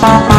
Vad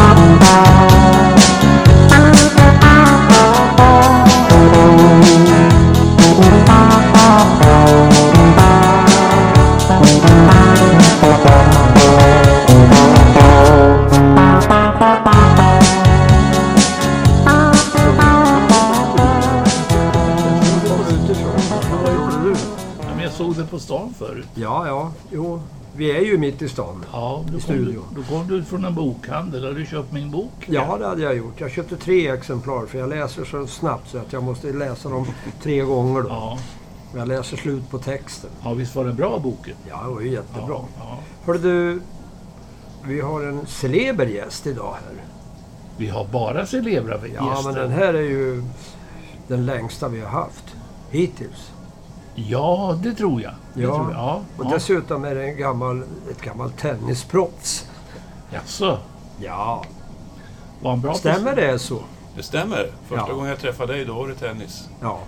vi är ju mitt i stan. Ja, då kom, du, då kom du från en bokhandel. Har du köpt min bok? Ja, det hade jag gjort. Jag köpte tre exemplar för jag läser så snabbt så att jag måste läsa dem tre gånger då. Ja, Jag läser slut på texten. ja visst var det bra boken? Ja, det var ju jättebra. Ja, ja. Hörde du, vi har en celeber gäst idag här. Vi har bara celebra gäster. Ja, men den här är ju den längsta vi har haft hittills. Ja, det tror jag. Det Ja, tror jag. Ja, Och ja. dessutom är det en gammal, ett gammalt tennisproffs. Jaså, Ja, var han bra stämmer det så? Det stämmer. Första Ja. gången jag träffade dig, då var det tennis. Ja.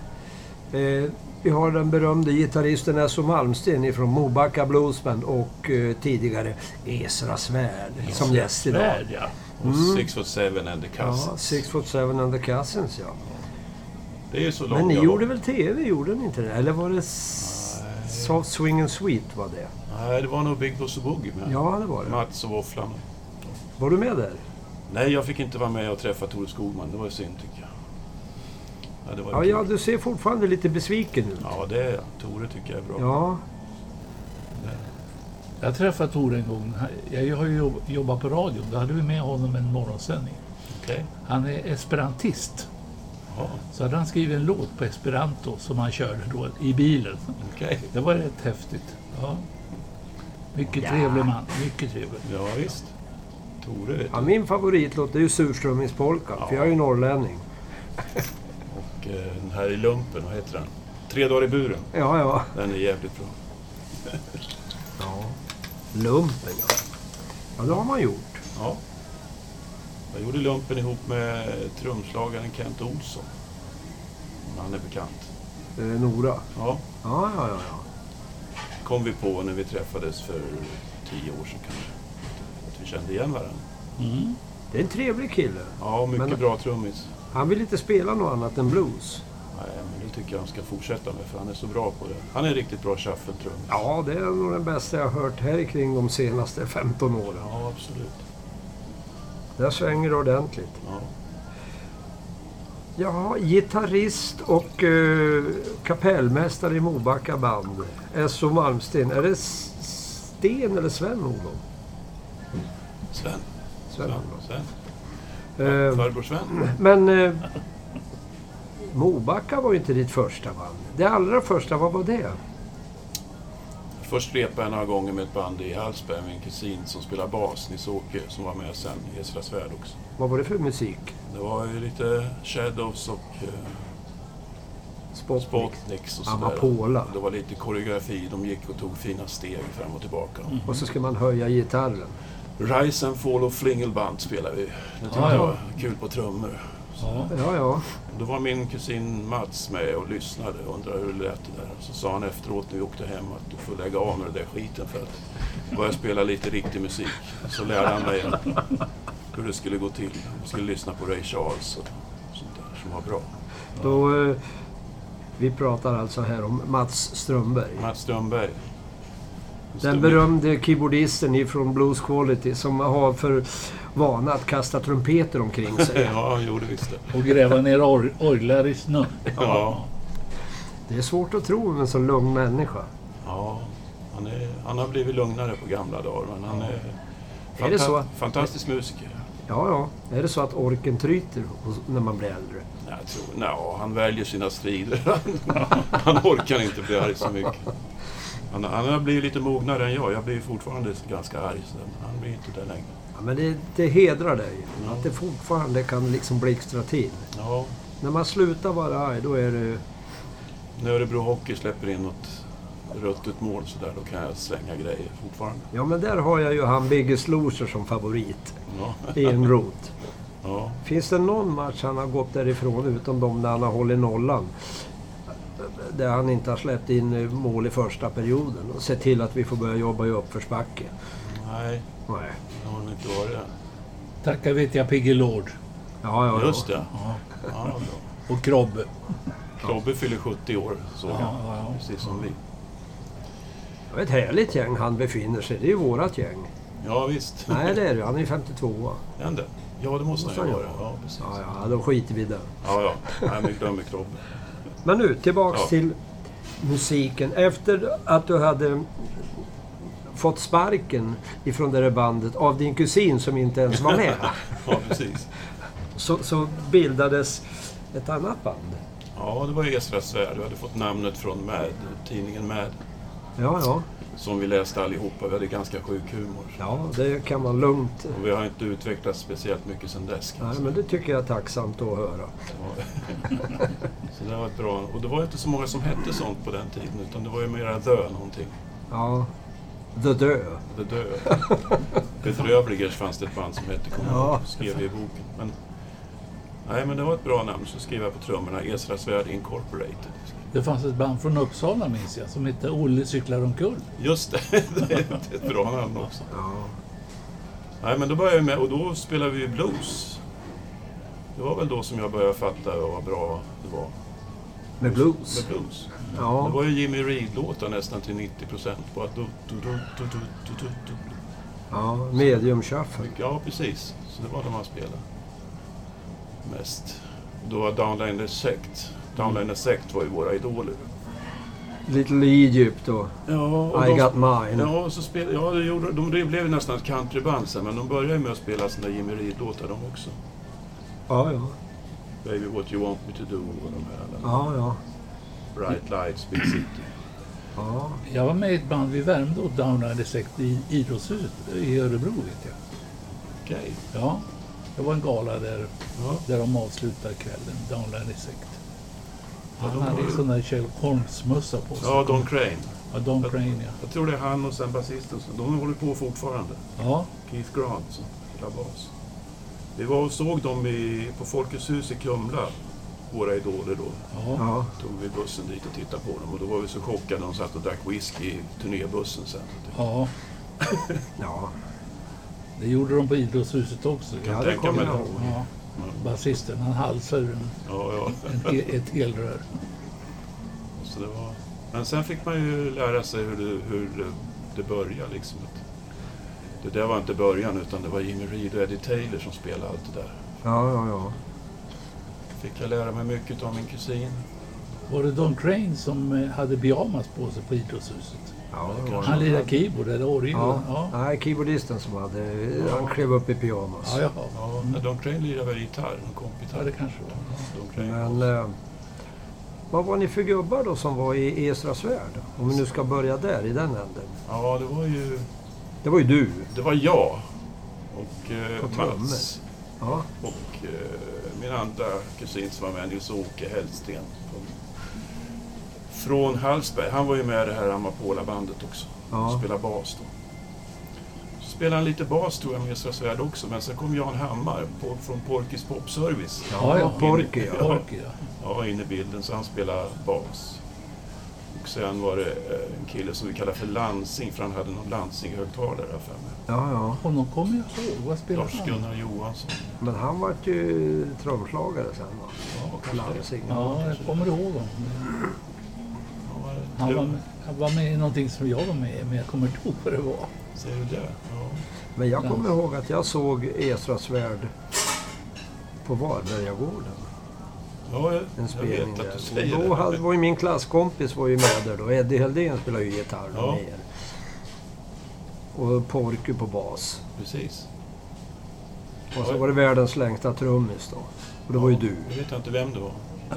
Eh, vi har den berömde gitarristen Esso Malmsten ifrån Mobacka Bluesband och eh, tidigare Esra Svärd som gäst idag. Svärd, ja. Och Mm. Six foot seven and the Ja, Cousins. Six Foot Seven and the Cousins, ja. Det är ju så långt Men ni jag gjorde var. väl TV, gjorde ni inte det? Eller var det Soft Swing and Sweet var det? Nej, det var nog Big Boss och Boogie med. Ja, det var det. Mats och Våfflan. Var du med där? Nej, jag fick inte vara med och träffa Tore Skogman. Det var ju synd tycker jag. Ja, det var Ja, kul. ja, du ser fortfarande lite besviken ut. ja, det är jag. Tore tycker jag är bra. Ja, Jag träffade Tore en gång. Jag har ju jobb- jobbat på radion. Då hade vi med honom en morgonsändning. Okej. Han är esperantist. Ja, Så hade han skrivit en låt på esperanto som han körde då i bilen. okej. Det var rätt häftigt. Ja. Mycket trevlig man. Mycket trevlig. Ja, visst. Tore vet ja du. min favoritlåt är ju Surströmmingspolkan, för jag är ju norrlänning. Och eh, den här i lumpen, vad heter den? Tre dagar i buren. Ja, ja. Den är jävligt bra. ja. Lumpen, ja. Ja, det har man gjort. Ja. Jag gjorde lumpen ihop med trumslagaren Kent Olsson. Han är bekant. Eh, Nora. Ja, Ja, ja, ja. ja. kom vi på när vi träffades för tio år sedan kanske. Att vi kände igen varandra. Mm. Det är en trevlig kille. Ja, mycket Men- bra trummis. Han vill inte spela något annat än blues. Nej, men det tycker jag han ska fortsätta med för han är så bra på det. Han är en riktigt bra shuffle-trummis. Ja, det är nog den bästa jag har hört här kring de senaste 15 åren. ja, absolut. Där svänger det ordentligt. Ja. Ja, gitarrist och uh, kapellmästare i Mobacka band. S.O. Malmsten. Är det Sten eller Sven-Olof? Sven. Sven. Sven-Olof. Sven. Eh, Farbror Sven. Men uh, Mobacka var ju inte ditt första band. Det allra första, vad var det? Först repade jag några gånger med ett band i Hallsberg med en kusin som spelar bas, Nils-Åke, som var med sen i Esra Svärd också. Vad var det för musik? Det var ju lite Shadows och eh, Spotnik? Spotniks och sådär. Amapola. Det var lite koreografi. De gick och tog fina steg fram och tillbaka. Och så ska man höja gitarren. Rise and Fall och Flingelband spelade vi. Det tyckte Ja, jag ja. var kul på trummor. Ja. Ja, ja. Då var min kusin Mats med och lyssnade och undrade hur det lät det där. Så sa han efteråt när vi åkte hem att du får lägga av med den där skiten för att börja spela lite riktig musik. Så lärde han mig hur det skulle gå till. Jag skulle lyssna på Ray Charles och sånt där som var bra. Då, eh, vi pratar alltså här om Mats Strömberg. Mats Strömberg. Den berömde keyboardisten ifrån Blues Quality som har för vana att kasta trumpeter omkring sig. Ja, visst det. Och gräva ner or- orglar i snö. Ja. Det är svårt att tro med en så lugn människa. Ja, han, är, han har blivit lugnare på gamla dagar, men han är, Är det så att- fantastisk musiker. Ja, ja. Är det så att orken tryter när man blir äldre? Jag tror, no, han väljer sina strider. han orkar inte bli arg så mycket. Han, han har blivit lite mognare än jag. Jag blir fortfarande ganska arg, så, han blir inte det längre. Ja, men det, det hedrar dig. Att det fortfarande kan liksom blixtra till. Ja, När man slutar vara arg, då är det... när Örebro Hockey släpper in något ruttet mål så där, då kan jag slänga grejer fortfarande. Ja, men där har jag ju han Biggest Loser som favorit. Ja, I en rot. ja. Finns det någon match han har gått därifrån, utom de när han har hållit nollan? Där han inte har släppt in mål i första perioden och sett till att vi får börja jobba i uppförsbacke. Nej, Nej. det har nog inte varit det. Tackar vet jag Pigge Lord Ja, ja, ja. Just det. ja. Ja, bra. och Krobbe. Klobbe fyller 70 år, så Ja, ja, ja. precis som vi. Det är ett härligt gäng han befinner sig Det är ju vårat gäng. Ja, visst. Nej, det är det Han är ju 52 Är han det? Ja, det måste Måste han ju han vara. Ja, precis. Ja, ja, då skiter vi i det. Ja, ja. Nej, men glömmer Klobbe. Men nu, tillbaks Ja. till musiken. Efter att du hade fått sparken ifrån det där bandet av din kusin som inte ens var med. Ja, precis. så, så bildades ett annat band. Ja, det var Esras svärd. Vi hade fått namnet från Mad, tidningen Mad. Ja, ja. Som vi läste allihopa. Vi hade ganska sjuk humor. Ja, det kan man lugnt... Och vi har inte utvecklats speciellt mycket sedan dess. Nej, men det tycker jag är tacksamt att höra. Ja. Så det var ett bra... Och det var inte så många som hette sånt på den tiden. Utan det var ju mera Dö någonting. Ja. The Dö. The Dö. Bedrövligers fanns det ett band som hette, kommer Ja. skrev i boken. Men, nej, men det var ett bra namn. Så skrev jag på trummorna Esra Svärd Incorporated. Det fanns ett band från Uppsala minns jag som hette Olle cyklar omkull. Just det, det är ett bra namn också. Ja. Nej, men då började jag med, och då spelade vi blues. Det var väl då som jag började fatta vad bra det var Med blues. med blues. Det Ja. var ju Jimmy Reed-låtar nästan till 90 procent. Bara du, du, du, du, du, du, du, du. ja. Medium shuffle. Ja, precis. Så det var det man spelade mest. Då var Downliner Sect. Downliner Sect var ju våra idoler. Little Egypt och Ja, och I de, got mine. Ja, så spel, ja det gjorde, de det blev ju nästan ett countryband sen, men de började ju med att spela där Jimmy Reed-låtar de också. Ja, ja. Baby What You Want Me To Do och de här alla. Ja, ja. Bright Lights, Big City. ja. Jag var med i ett band vi värmde åt Downrider Sect i idrottshuset i Örebro vet jag. Okej. Ja, det var en gala där, Ja. där de avslutade kvällen, Downrider Sect. Han de hade sån där Kjell Holmes-mössa på sig. ja, Don Crane. Ja, Don Crane ja. Jag tror det är han och sen basisten. så De håller på fortfarande. Ja, Keith Grant som spelar bas. Vi var och såg dem i, på Folkets hus i Kumla, våra idoler då. ja. ja. tog vi bussen dit och tittade på dem och då var vi så chockade. De satt och drack whisky i turnébussen sen. ja. ja. Det gjorde de på idrottshuset också. Kan Ja, det tänka mig. jag. Ja. Basisten, han halsade ur en, Ja, ja. en, ett elrör. Så det var... Men sen fick man ju lära sig hur det, hur det började. Liksom. Det där var inte början utan det var Jimmy Reed och Eddie Taylor som spelade allt det där. Ja, ja, ja. Fick jag lära mig mycket av min kusin. Var det Don Crane som eh, hade pyjamas på sig på idrottshuset? Ja det Han lirade keyboard eller orgel? Ja. Ja. Nej, keyboardisten som hade... Han klev upp i pyjamas. Ja. Ja, mm. Don Crane lirade väl gitarr, kompgitarr. Ja, det kanske var. Men... Eh, vad var ni för gubbar då som var i Esras värld? Om vi nu ska börja där, i den änden. Ja, det var ju... Det var ju du. Det var jag och eh. Mats Ja. och eh, min andra kusin som var med, Nils-Åke Hellsten. Från, Hallsberg. Han var ju med i det här Amapola-bandet också. Ja. Spelade bas då. Så spelade han lite bas tror jag med Esra Svärd också. Men sen kom Jan Hammar på, från Porkis Popservice. Ja, ja. Porky, ja. Porky, ja. Ja, in i bilden. Så han spelade bas. Och sen var det eh, en kille som vi kallar för Lansing, för han hade någon Lansing-högtalare här för mig. Ja, ja. Honom kommer jag ihåg. Vad spelade han? Lars-Gunnar Johansson. Men han var ju trumslagare sen va? Ja. Lansing. Ja, jag kommer ihåg honom. Ja, Han var, han var med i någonting som jag var med i, men jag kommer inte ihåg vad det var. Ser du det? Ja. Men jag kommer ihåg att jag såg Esras värld på Varbergagården. Ja, jag, En jag spelning vet att du där. säger Och då hade, var ju min klasskompis var ju med där då. Eddie Heldén spelade ju gitarr Ja. med er. Och Porky på bas. Precis. Och så var det världens längsta trummis då. Och det var ju du. Jag vet inte vem det var.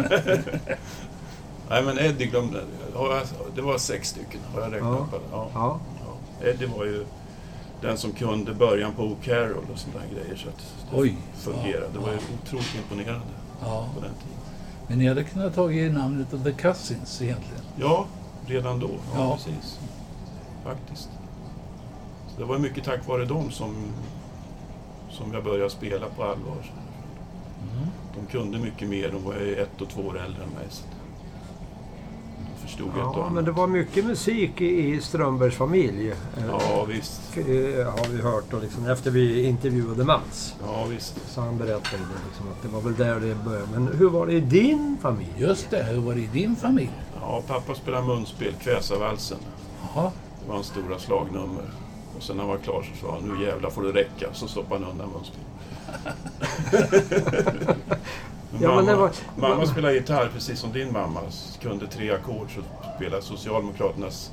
Nej, men Eddie glömde. Det var sex stycken. Har jag räknat Ja. på? Ja. Ja. ja. Eddie var ju den som kunde början på O'Carroll och sådana grejer. Så att det Oj. fungerade. Det var ju otroligt imponerande på den tiden. Men ni hade kunnat tagit namnet av The Cousins egentligen. Ja, redan då. Ja, Ja. precis. Faktiskt. Så det var mycket tack vare dem som, som jag började spela på allvar. Mm. De kunde mycket mer. De var ju ett och två år äldre än mig. Så förstod Ja, annat. men det var mycket musik i, i Strömbergs familj. eh, Ja, visst. eh, Har vi hört då, liksom, efter vi intervjuade Mats. Ja, visst. Så han berättade liksom, att det var väl där det började. Men hur var det i din familj? Just det, hur var det i din familj? Ja, pappa spelade munspel, Kväsarvalsen. Jaha, Det var hans stora slagnummer. Och sen när han var klar så sa han, nu jävlar får det räcka. Så stoppade han undan munspelet. Ja, men mamma, det var- mamma spelade gitarr precis som din mamma. Kunde tre ackord så spelade Socialdemokraternas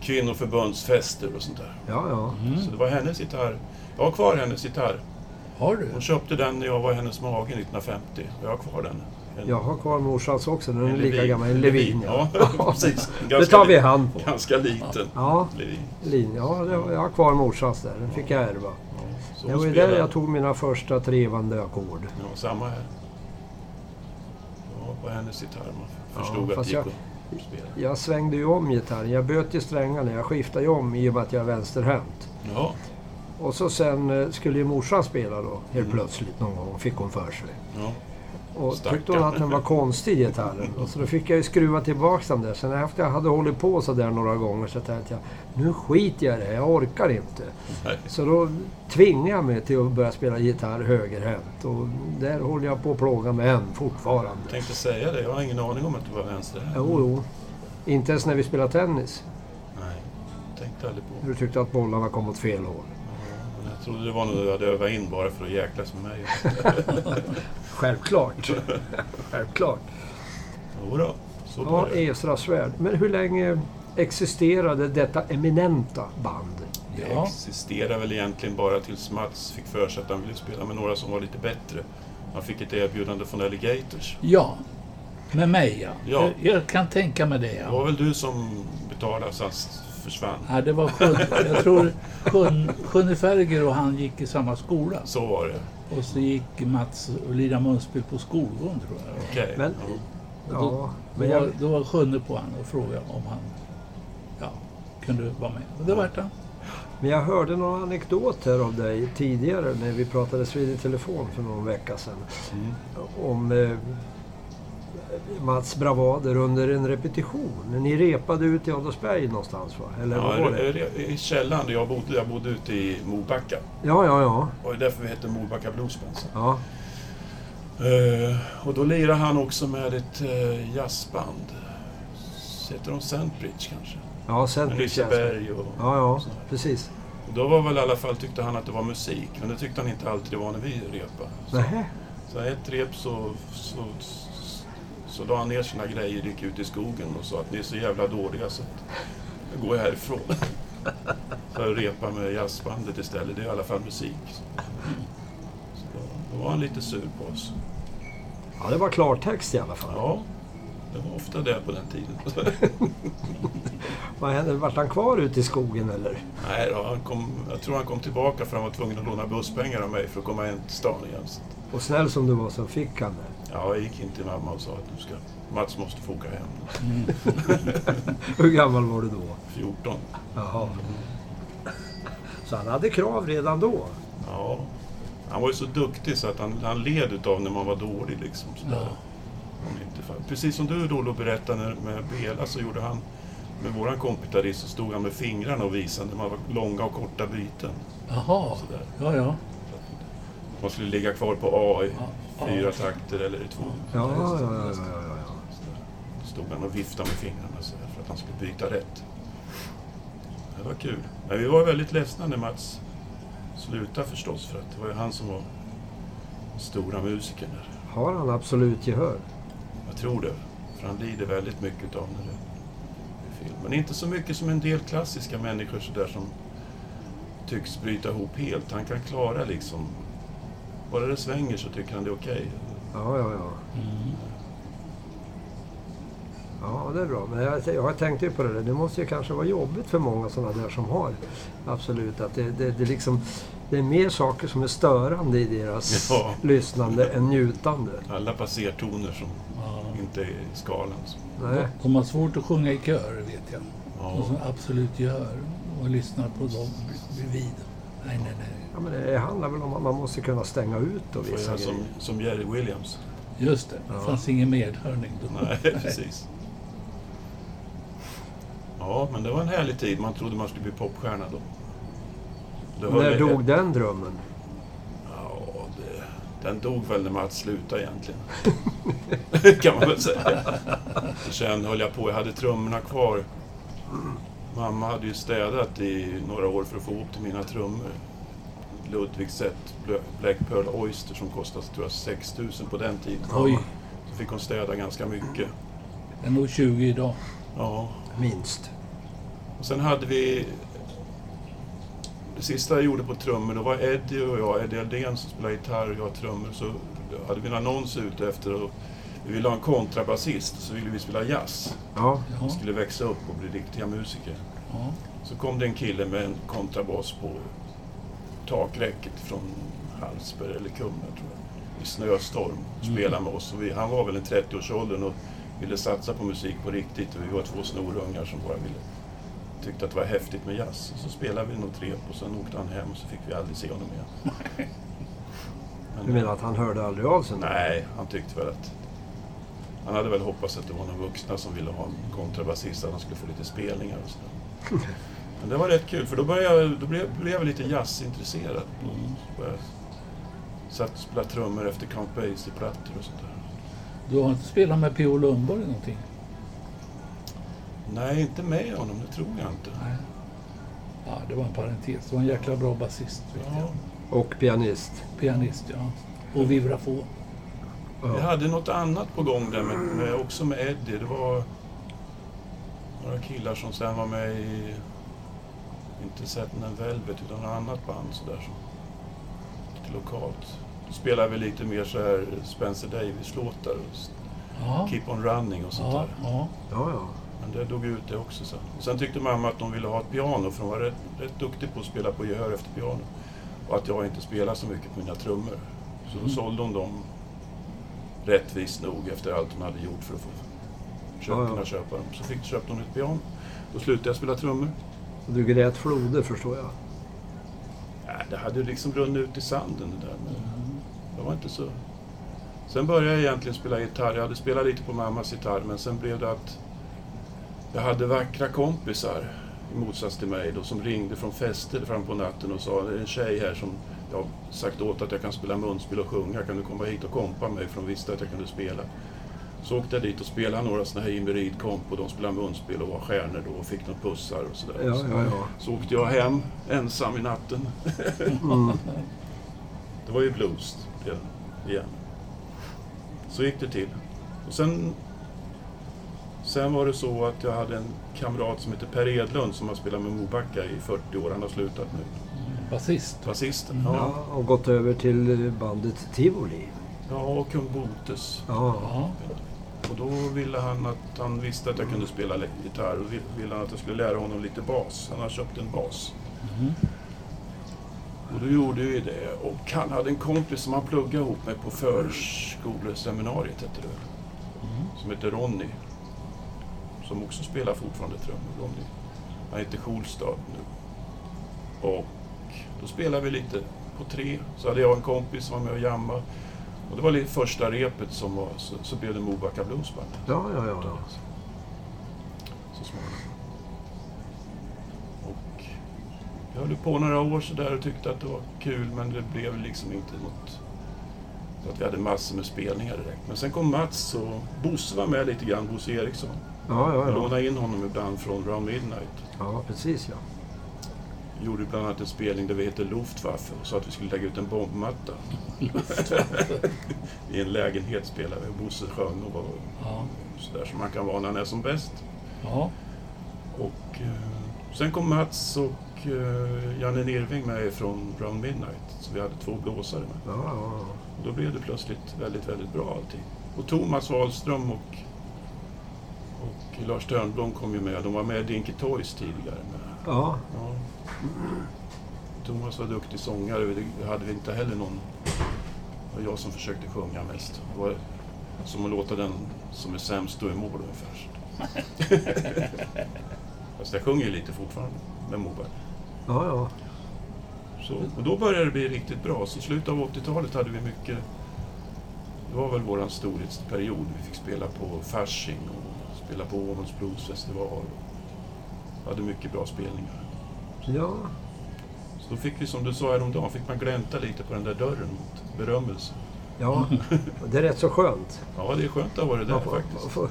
kvinnoförbundsfester och sånt där. Ja, ja. Så det var hennes gitarr. Jag har kvar hennes gitarr. har du? Hon köpte den när jag var i hennes mage 1950. Och jag har kvar den. En, Jag har kvar morsans också. Den är en lika Levin. gammal. En Levin, ja. Ja, precis. Det ganska tar vi hand på. Ganska liten Ja, Levin. Lin. Ja, det var, jag har kvar morsans där. Den fick jag ärva. Ja, Det var ju där jag tog mina första trevande ackord. Ja, samma här. Ja, på hennes gitarr. Man förstod att fast det gick jag- att spela. Jag svängde ju om gitarren. Jag böt ju strängarna. Jag skiftade ju om i och med att jag är vänsterhänt. Ja, Och så sen eh, skulle ju morsan spela då, helt Mm. plötsligt någon gång, fick hon för sig. ja. Och Stackarn. tyckte hon att den var konstig, gitarren. Och så då fick jag ju skruva tillbaka den där. Sen efter jag hade hållit på så där några gånger så tänkte jag, nu skiter jag i det, jag orkar inte. Nej. Så då tvingade jag mig till att börja spela gitarr högerhänt. Och där håller jag på att plåga mig än fortfarande. Jag tänkte säga det. Jag har ingen aning om att du var vänster. Jo, jo. Inte ens när vi spelar tennis. Nej, tänkte aldrig på. Du tyckte att bollarna kom åt fel håll. Trodde det var något du hade övat in bara för att jäklas med mig. Självklart. Självklart. Jodå, så Ja, det. Esra svärd. Men hur länge existerade detta eminenta band? Det Ja. existerar väl egentligen bara tills Mats fick för sig att han ville spela med några som var lite bättre. Han fick ett erbjudande från Alligators. Ja, med mig ja. Ja. Jag, jag kan tänka mig det Det ja. var väl du som betalade han försvann. ja det var Sjun, jag tror Sjun, Sjunne Ferger och han gick i samma skola. Så var det. Och så gick Mats och lirade munspel på skolgården tror jag. Okej. Men- Ja. Och Ja, då, men då, jag, var, då var Sjunne på han och frågade om han ja, kunde vara med. Och det vart han. men jag hörde någon anekdot här av dig tidigare när vi pratades vid i telefon för någon vecka sedan. Mm. Om eh, Mats bravader under en repetition. Ni repade ut i Adolfsberg någonstans va? Eller vad var Ja, det? i källaren där jag bodde. Jag bodde ute i Mobacka. Ja, ja, ja. Det var ju därför vi hette Mobacka Bluesband. sen. ja. Eh, och då lirade han också med ett uh, jazzband. Heter de Sandbridge kanske? Ja, sen Liseberg och... Ja, ja, sådär. precis. Och då var väl i alla fall, tyckte han att det var musik. Men det tyckte han inte alltid det var när vi repade. Så, så ett rep så, så, så, la han ner sina grejer, gick ut i skogen och sa att ni är så jävla dåliga så att går jag härifrån. Så jag repar med jazzbandet istället. Det är i alla fall musik. Så, då, då var han lite sur på oss. Ja, det var klartext i alla fall. Ja, det var ofta det på den tiden. Vad hände? Vart han kvar ute i skogen eller? Nej då, han kom, jag tror han kom tillbaka för han var tvungen att låna busspengar av mig för att komma hem till stan igen. Och snäll som du var så fick han det. Ja, jag gick in till mamma och sa att nu ska Mats måste få åka hem. Hur gammal var du då? 14. Jaha. Så han hade krav redan då? Ja. Han var ju så duktig så att han, han led utav när man var dålig. Liksom, sådär. Ja. Inte. Precis som du Rolo berättade med Bela så gjorde han med våran kompitarist så stod han med fingrarna och visade när man var långa och korta byten. Jaha, Sådär. ja ja. Man skulle ligga kvar på A i Ja. Fyra takter eller i två. Ja, ja, ja, ja, ja, stod han och viftade med fingrarna så för att han skulle byta rätt. Det var kul. Men vi var väldigt ledsna när Mats slutade förstås för att det var ju han som var stora musikern där. Har han absolut gehör? Jag tror det. För han lider väldigt mycket av när det är fel. Men inte så mycket som en del klassiska människor sådär som tycks bryta ihop helt. Han kan klara liksom... Bara det svänger så tycker han det är okej. Ja, ja, ja. Mm. Ja, det är bra. Men jag, jag tänkte ju på det där. Det måste ju kanske vara jobbigt för många sådana där som har absolut att det, det, det liksom... Det är mer saker som är störande i deras Ja. lyssnande än njutande. Alla passertoner som ja. inte är i skalan. Nej. De har svårt att sjunga i kör vet jag. Ja. Och som absolut gör och lyssnar på dem bredvid. Nej, nej, nej. Ja, men det handlar väl om att man måste kunna stänga ut Får vissa som, grejer. som Jerry Williams. Just det, det Ja. fanns ingen medhörning då. Nej, precis. Ja, men det var en härlig tid. Man trodde man skulle bli popstjärna då. Det När höll- dog den drömmen? Ja, det, den dog väl när Mats slutade egentligen. kan man väl säga. Och sen höll jag på, jag hade trummorna kvar. Mamma hade ju städat i några år för att få ihop till mina trummor. Ludvigs set Black Pearl Oyster som kostade tror jag 6 000 på den tiden. Oj, Så fick hon städa ganska mycket. det är nog 20 idag. Ja, Minst. Och sen hade vi... Det sista jag gjorde på trummor, då var Eddie och jag, Eddie Aldén som spelade gitarr och jag trummor, så hade vi en annons ute efter och vi ville ha en kontrabasist, så ville vi spela jazz. Ja. Ja, Vi skulle växa upp och bli riktiga musiker. ja. Så kom det en kille med en kontrabas på takräcket från Hallsberg eller Kumla, tror jag, i snöstorm. Spelade med oss. Och vi, han var väl i 30-årsåldern och ville satsa på musik på riktigt. Och vi var två snorungar som bara ville, tyckte att det var häftigt med jazz. Så spelade vi något rep och sen åkte han hem och så fick vi aldrig se honom igen. Men, Du menar att han hörde aldrig av sig? Nej, han tyckte väl att... Han hade väl hoppats att det var någon vuxna som ville ha en kontrabasist, att han skulle få lite spelningar och sådär. Men det var rätt kul, för då, började jag, då blev, blev jag lite jazzintresserad. Och började, satt och spelade trummor efter Count Basie-plattor och sånt där. Du har inte spelat med P.O. Lundborg någonting? Nej, inte med honom, det tror jag inte. Nej. Ja, det var en parentes. Det var en jäkla bra basist. vet Ja. jag. Och pianist? Pianist, ja. Och vibrafon. Jag Ja. hade något annat på gång där, med, med, också med Eddie. Det var några killar som sen var med i, inte Satin and Velvet, utan något annat band sådär. Som, lite lokalt. Då spelade vi lite mer så här Spencer Davis-låtar. och Ja. Keep on running och sånt Ja, där. ja. Ja, ja. Men det dog ut det också sen. Och sen tyckte mamma att de ville ha ett piano, för hon var rätt, rätt duktig på att spela på gehör efter piano. Och att jag inte spelar så mycket på mina trummor. Så då Mm. sålde hon dem rättvist nog efter allt hon hade gjort för att få köpa, Ja, ja. kunna köpa dem. Så fick, köpte hon ett piano. Då slutade jag spela trummor. Och Du grät floder förstår jag. Ja, det hade liksom runnit ut i sanden det där. Men Mm. det var inte så... Sen började jag egentligen spela gitarr. Jag hade spelat lite på mammas gitarr, men sen blev det att jag hade vackra kompisar i motsats till mig då, som ringde från fester fram på natten och sa det är en tjej här som jag har sagt åt att jag kan spela munspel och sjunga. Kan du komma hit och kompa mig? För de visste att jag kunde spela. Så åkte jag dit och spelade några såna här Inverid-komp och de spelade munspel och var stjärnor då och fick några pussar och sådär. Ja, ja, ja. Så åkte jag hem ensam i natten. Mm. Det var ju blues igen. igen. Så gick det till. Och sen, sen var det så att jag hade en kamrat som heter Per Edlund som har spelat med Mobacka i 40 år. Han har slutat nu. Basist. Basisten. Ja, Ja. och gått över till bandet Tivoli. ja, och Kung Botes. Ja. Ja. Och då ville han att han visste att jag kunde spela gitarr och ville han att jag skulle lära honom lite bas. Han har köpt en bas. Mm. Och då gjorde vi det. Och han hade en kompis som han pluggade ihop med på förskoleseminariet, hette det väl. Mm. Som hette Ronny. Som också spelar fortfarande trummor. Ronny. Han heter Schulstad nu. Och då spelade vi lite på tre. Så hade jag en kompis som var med och jammade. Och det var lite första repet som var, så, så blev det Mobacka Bluesband. Ja, ja, ja. ja. Så småningom. Och jag höll på några år sådär och tyckte att det var kul men det blev liksom inte något... Så att vi hade massor med spelningar direkt. Men sen kom Mats och Bosse var med lite grann, Bosse Eriksson. Ja, ja, Jag ja. lånade in honom ibland från Round Midnight. Ja, precis ja. Gjorde bland annat en spelning där vi heter Luftwaffe och sa att vi skulle lägga ut en bombmatta. I en lägenhet spelade vi och Bosse sjöng och var Ja. sådär som man kan vara när han är som bäst. Ja. Och eh, sen kom Mats och eh, Janne Nirving med från Round Midnight. Så vi hade två blåsare med. Ja. Och då blev det plötsligt väldigt, väldigt bra allting. Och Thomas Wahlström och, och Lars Törnblom kom ju med. De var med i Dinky Toys tidigare. Med. Ja. Ja. Thomas var duktig sångare. Det hade vi inte heller någon... Det var jag som försökte sjunga mest. Det var som att låta den som är sämst stå i mål ungefär. Fast jag sjunger ju lite fortfarande med Moberg. ja, ja. Så, och då började det bli riktigt bra. Så i slutet av 80-talet hade vi mycket... Det var väl vår storhetsperiod. Vi fick spela på Fasching och spela på Åmåls Bluesfestival. Hade mycket bra spelningar. Ja, Så då fick vi, som du sa häromdagen, fick man glänta lite på den där dörren mot berömmelse. ja. det är rätt så skönt. Ja, det är skönt att ha varit där Man får, man faktiskt. får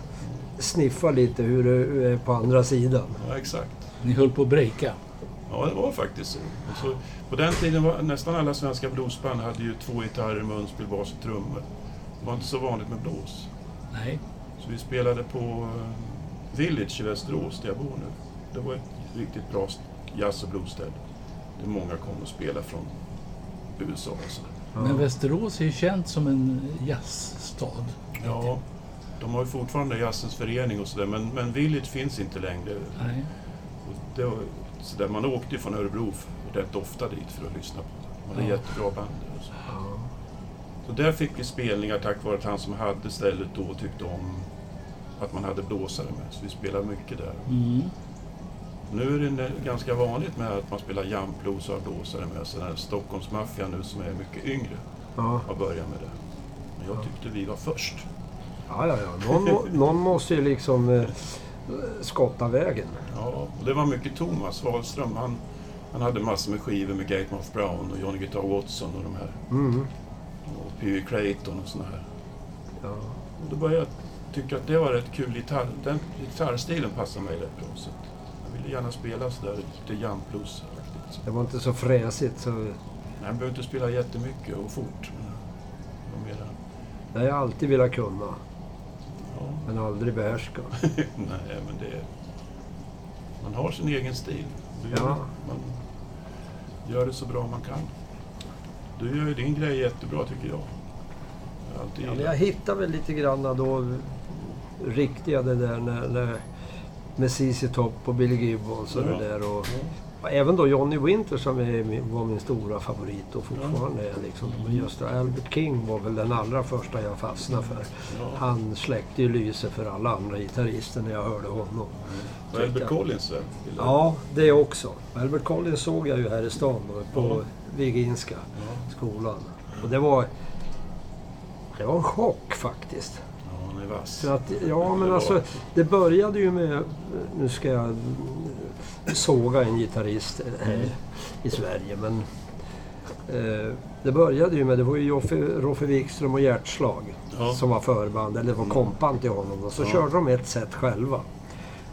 sniffa lite hur det är på andra sidan. Ja, exakt. Ni höll på att breaka. Ja, det var faktiskt så på den tiden var nästan alla svenska bluesband hade ju två gitarrer, munspel, bas och trummor. Det var inte så vanligt med blås. Nej. Så vi spelade på eh, Village i Västerås, där jag bor nu. Det var ett riktigt bra jazz och bluesställe. Där många kom och spelade från USA och så. Men Västerås är ju känt som en jazzstad. Ja, de har ju fortfarande jazzens förening och sådär, men, men Village finns inte längre. Nej. Och det var, så där, man åkte ju från Örebro rätt ofta dit för att lyssna på. De hade Ja. jättebra band där och så. Ja. Så där fick vi spelningar tack vare att han som hade stället då tyckte om att man hade blåsare med. Så vi spelade mycket där. Mm. Nu är det nä- ganska vanligt med att man spelar jampblues och blåsare med. Så den här nu som är mycket yngre Ja, har börjat med det. Men jag tyckte vi var först. ja, ja. ja. Någon, någon måste ju liksom eh, skotta vägen. Ja, och det var mycket Thomas Wahlström. Han, han hade massor med skivor med Gatemouth Brown och Johnny Guitar Watson och de här. Mm. Och Pee Creighton och såna här. Ja. Och då började jag tycka att det var rätt kul gitarr. Den gitarrstilen passar mig rätt bra. Så ville gärna spela sådär lite jampblues-aktigt. Det var inte så fräsigt. Så... Nej, jag behöver inte spela jättemycket och fort. Men det mera... Nej, jag har alltid velat kunna, Ja, men aldrig behärska. nej, men det... Man har sin egen stil. Gör, Ja. Man gör det så bra man kan. Du gör ju din grej jättebra tycker jag. Jag har Ja, jag hittade väl lite grann då riktiga det där när, när, med ZZ Top och Billy Gibbons och Ja. det där. Och, och även då Johnny Winter som är min, var min stora favorit och fortfarande är liksom. Just Albert King var väl den allra första jag fastnade för. Han släckte ju lyset för alla andra gitarrister när jag hörde honom. Och Albert Collins, väl? Ja, det också. Albert Collins såg jag ju här i stan då, på Ja. skolan. Och det var... Det var en chock faktiskt. Är vass. För att, ja, men Det alltså, det började ju med... Nu ska jag såga en gitarrist här i Sverige, men... Eh, det började ju med, det var ju Joffe, Roffe Wikström och Hjärtslag Ja. som var förband, eller var kompan till honom. Och så Ja. körde de ett set själva.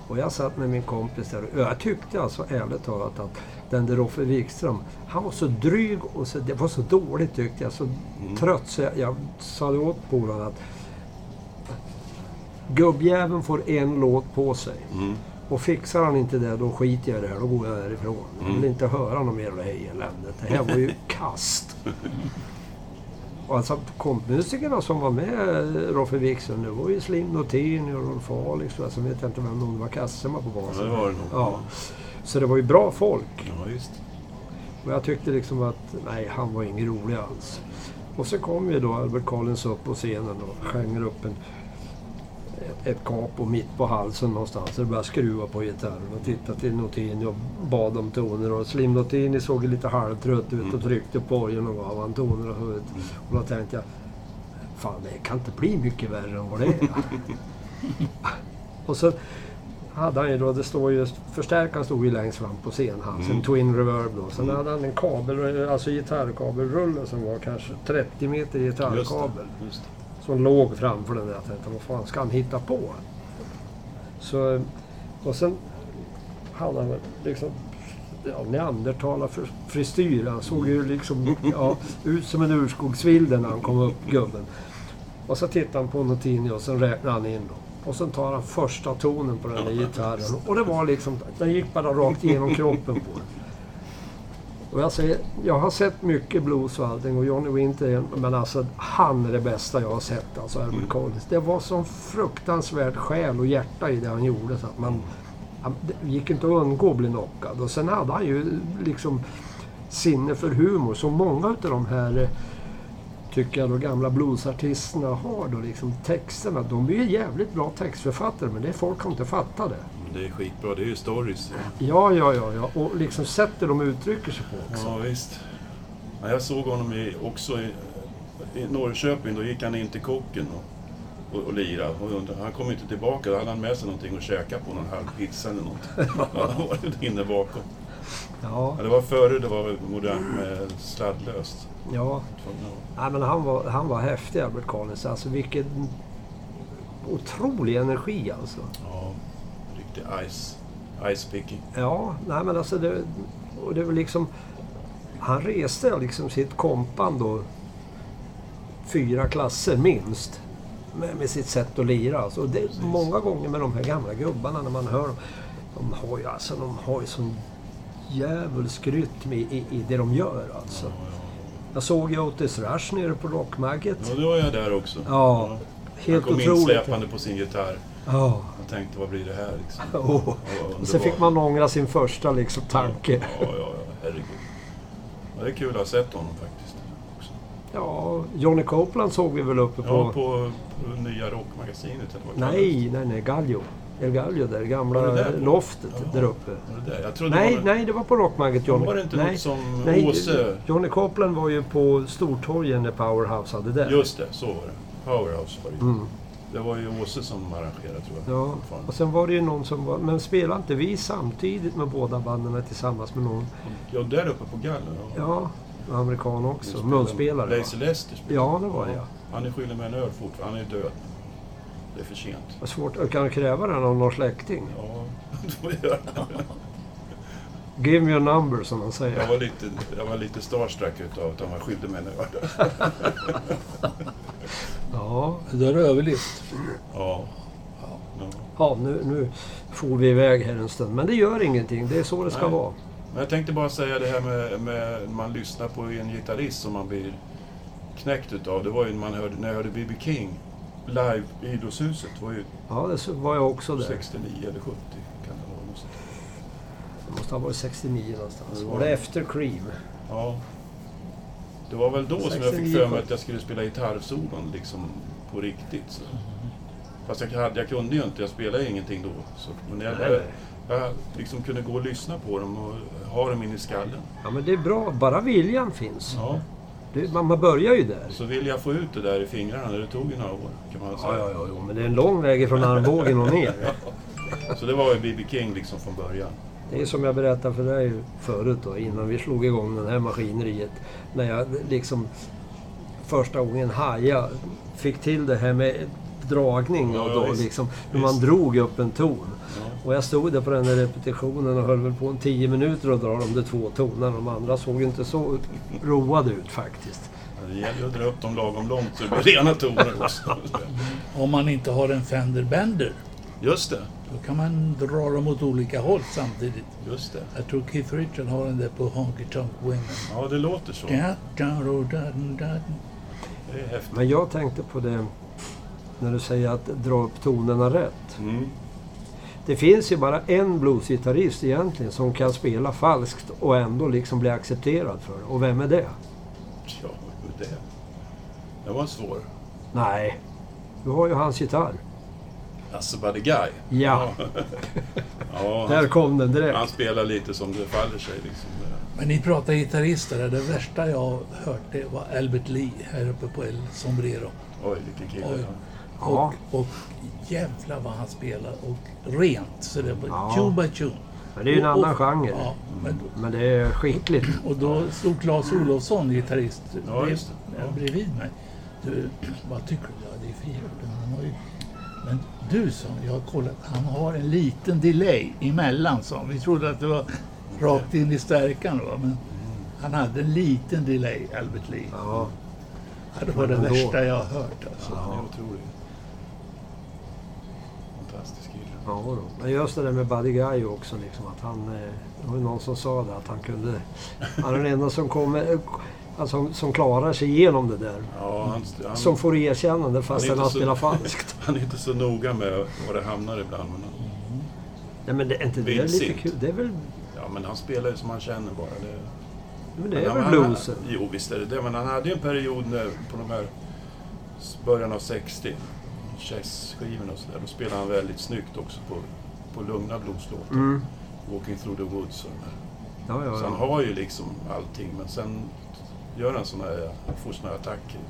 Och jag satt med min kompis där och jag tyckte alltså ärligt talat att den där Roffe Wikström, han var så dryg och så, det var så dåligt tyckte jag. Så Mm. trött så jag, jag sa åt polaren att gubbjäveln får en låt på sig. Mm. Och fixar han inte det, då skiter jag i det här. Då går jag därifrån. Jag vill Mm. inte höra något mer av det här eländet. Det här var ju kast. Och alltså kompmusikerna som var med Roffe Wikström, det var ju Slim Notini och Rolf Alex. Alltså vet jag inte vem det var Kassema på Ja, basen. det var det. Ja. Så det var ju bra folk. Ja, just. Och jag tyckte liksom att, nej, han var ingen rolig alls. Och så kom ju då Albert Collins upp på scenen och sjöng upp en, ett, ett capo mitt på halsen någonstans. Så det började skruva på gitarren och tittade till Notini och bad om toner. Och Slim Notini såg lite halvtrött ut och tryckte på orgeln och gav han toner. Och, och då tänkte jag, fan det kan inte bli mycket värre än vad det är. och så hade han ju då, det står ju, förstärkaren stod ju längst fram på scenhalsen, Mm. Twin Reverb då. Sen Mm. hade han en kabel, alltså gitarrkabelrulle som var kanske 30 meter Just gitarrkabel. det. Just det. Som låg framför den där. Jag tänkte, vad fan ska han hitta på? Så, och sen hade han liksom ja, neandertalarfrisyr. Han såg ju liksom ja, ut som en urskogsvilde när han kom upp, gubben. Och så tittade han på Notini och sen räknade han in. dem. Och sen tar han första tonen på den där gitarren. Och det var liksom, den gick bara rakt igenom kroppen på den. Och jag säger, jag har sett mycket blues och Johnny Winter, men alltså han är det bästa jag har sett, alltså Albert Collins. Det var sån fruktansvärd själ och hjärta i det han gjorde så att man... han- Det gick inte att undgå att bli knockad. Och sen hade han ju liksom sinne för humor, som många av de här eh, tycker jag då gamla bluesartisterna har då liksom texterna. De är ju jävligt bra textförfattare men det är folk har inte fattat det. Det är skitbra. Det är ju stories. Ja, Ja, ja, ja, ja. Och liksom sättet de uttrycker sig på också. ja visst. Ja, jag såg honom i, också i, i Norrköping. Då gick han in till kocken och och, och lira. Och han kom inte tillbaka. Då hade han med sig någonting att käka på. Någon halv pizza eller något. Han var inne bakom. Ja, Ja, det var före det var modernt med sladdlöst. ja. Nej, men han var, han var häftig, Albert Collins. Alltså vilken otrolig energi alltså. Ja, riktig ice, ice picking. Ja, nej men alltså det, och det var liksom... Han reste liksom sitt kompan då fyra klasser minst. Med, med sitt sätt att lira. Alltså, och det, Precis. många gånger med de här gamla gubbarna när man hör dem. De har ju, alltså, de har ju sån djävulsk rytm i, i, i det de gör alltså. Ja, ja. Jag såg ju Otis Rush nere på Rockmagget. ja, då var jag där också. Ja, Han Helt kom otroligt. insläpande på sin gitarr. Ja. Jag tänkte, vad blir det här liksom? Oh. Och Och sen fick man ångra sin första liksom, tanke. Ja, ja, ja, herregud. Ja, det är kul att ha sett honom faktiskt. Också. Ja, Johnny Copeland såg vi väl uppe på... Ja, på, på nya rockmagasinet eller vad Nej, nej, nej. Gallo. El Gallo där, gamla Var det där loftet Jaha. där uppe. det där? Nej, det var, nej, det var på Rockmagget Johnny. var det inte nej, något som nej, Åse... Johnny Copeland var ju på Stortorget när Powerhouse hade det. Just det, så var det. Powerhouse var det. Mm. Det var ju Åse som arrangerade tror jag. Ja, och sen var det ju någon som var... Men spelade inte vi samtidigt med båda banden tillsammans med någon? Ja, där uppe på Gallen. Ja, amerikan Vi också. Munspelare. Lazy Lester spelade. Ja, det var det ja. Han är skyldig med en öl fortfarande. Han är död. Det är för sent. Vad svårt. Kan du kräva den av någon släkting? Ja, det får jag göra. Give me a number, som man Jag säger. var lite, jag var lite starstruck utav att han var skyldig med en öl. Ja, Du har överlevt. Ja. ja. ja nu, nu får vi iväg här en stund. Men det gör ingenting. Det är så det ska Nej. vara. Men jag tänkte bara säga det här med, med man lyssnar på en gitarrist som man blir knäckt utav. Det var ju när, man hörde, när jag hörde B.B. King live i Idrottshuset. Det var ju Ja, det var jag också där. 69 eller 70 kan det vara. Det måste ha varit 69 någonstans. Det var Var det det. efter Cream? Ja. Det var väl då som jag fick 69, för mig att jag skulle spela gitarrsolon liksom på riktigt. Så. Fast jag, hade, jag kunde ju inte, jag spelade ingenting då. Så, men jag, Nej, jag, nej. jag liksom kunde gå och lyssna på dem och ha dem in i skallen. Ja, men det är bra. Bara viljan finns. Ja. Det, man, man börjar ju där. Så vill jag få ut det där i fingrarna, det tog ju några år kan man säga. Ja, ja, ja, men det är en lång väg från armbågen och ner. Så det var ju B.B. King liksom från början. Det är som jag berättade för dig förut då, innan vi slog igång den här maskineriet. När jag liksom första gången haja fick till det här med dragning Ja, då visst. liksom hur man drog upp en ton. Ja. Och jag stod där på den där repetitionen och höll väl på en tio minuter och dra de där två tonerna. De andra såg inte så roade ut faktiskt. Det gäller att dra upp dem lagom långt så det blir rena toner också. Om man inte har en Fender Bender, Just det, då kan man dra dem åt olika håll samtidigt. just det. Jag tror Keith Richard har den där på Honky Tonk Women. Ja, det låter så. Da, da, da, da, da. Det är häftigt. Men jag tänkte på det när du säger att dra upp tonerna rätt. Mm. Det finns ju bara en bluesgitarrist egentligen som kan spela falskt och ändå liksom bli accepterad för det. Och vem är det? Ja, det. Det var svår. Nej, du har ju hans gitarr. Alltså, Buddy Guy. Ja. ja Där kom den direkt. han spelar lite som det faller sig liksom. Men ni pratar gitarrister. Det värsta jag har hört det var Albert Lee här uppe på El Sombrero. Oj, vilken kille. Oj. Ja. Och, och jävlar vad han spelar. Och rent. Så det var Ja. tune by tune. Men det är ju en Och- och- annan genre. Ja, men, Men det är skickligt. och då stod Claes Olofsson, gitarrist, Ja, brev- bredvid mig. Du, vad tycker du? Ja, det är fint. Men, du, sa jag har kollat. Han har en liten delay emellan, sa. Vi trodde att det var rakt in i stärkan. Va? Men han hade en liten delay, Albert Lee. Ja. Ja, det var det ändå. värsta jag har hört. Alltså. Han är otrolig. Fantastisk kille. Ja, då. Men just det där med Buddy Guy också. Liksom, att han, eh, det var ju någon som sa det, att han kunde... Han är den enda som, kommer, alltså, som klarar sig igenom det där. Ja, han, han, Som får erkännande fast Han är han, inte så- spelar falskt. han är inte så noga med var det hamnar ibland. Men han, Nej, men det, är inte det lite Vildsint. kul? Det är väl, ja, men han spelar ju som han känner bara. Det, men det är väl han- bluesen? Jo, visst är det det. Men han hade ju en period när, på de här början av 60, Chess-skivorna och sådär. Då spelade han väldigt snyggt också på, på lugna blueslåtar. Mm. Walking through the woods och de här. Ja, ja, Så han ja. har ju liksom allting, men sen gör han såna här, han får såna här attacker.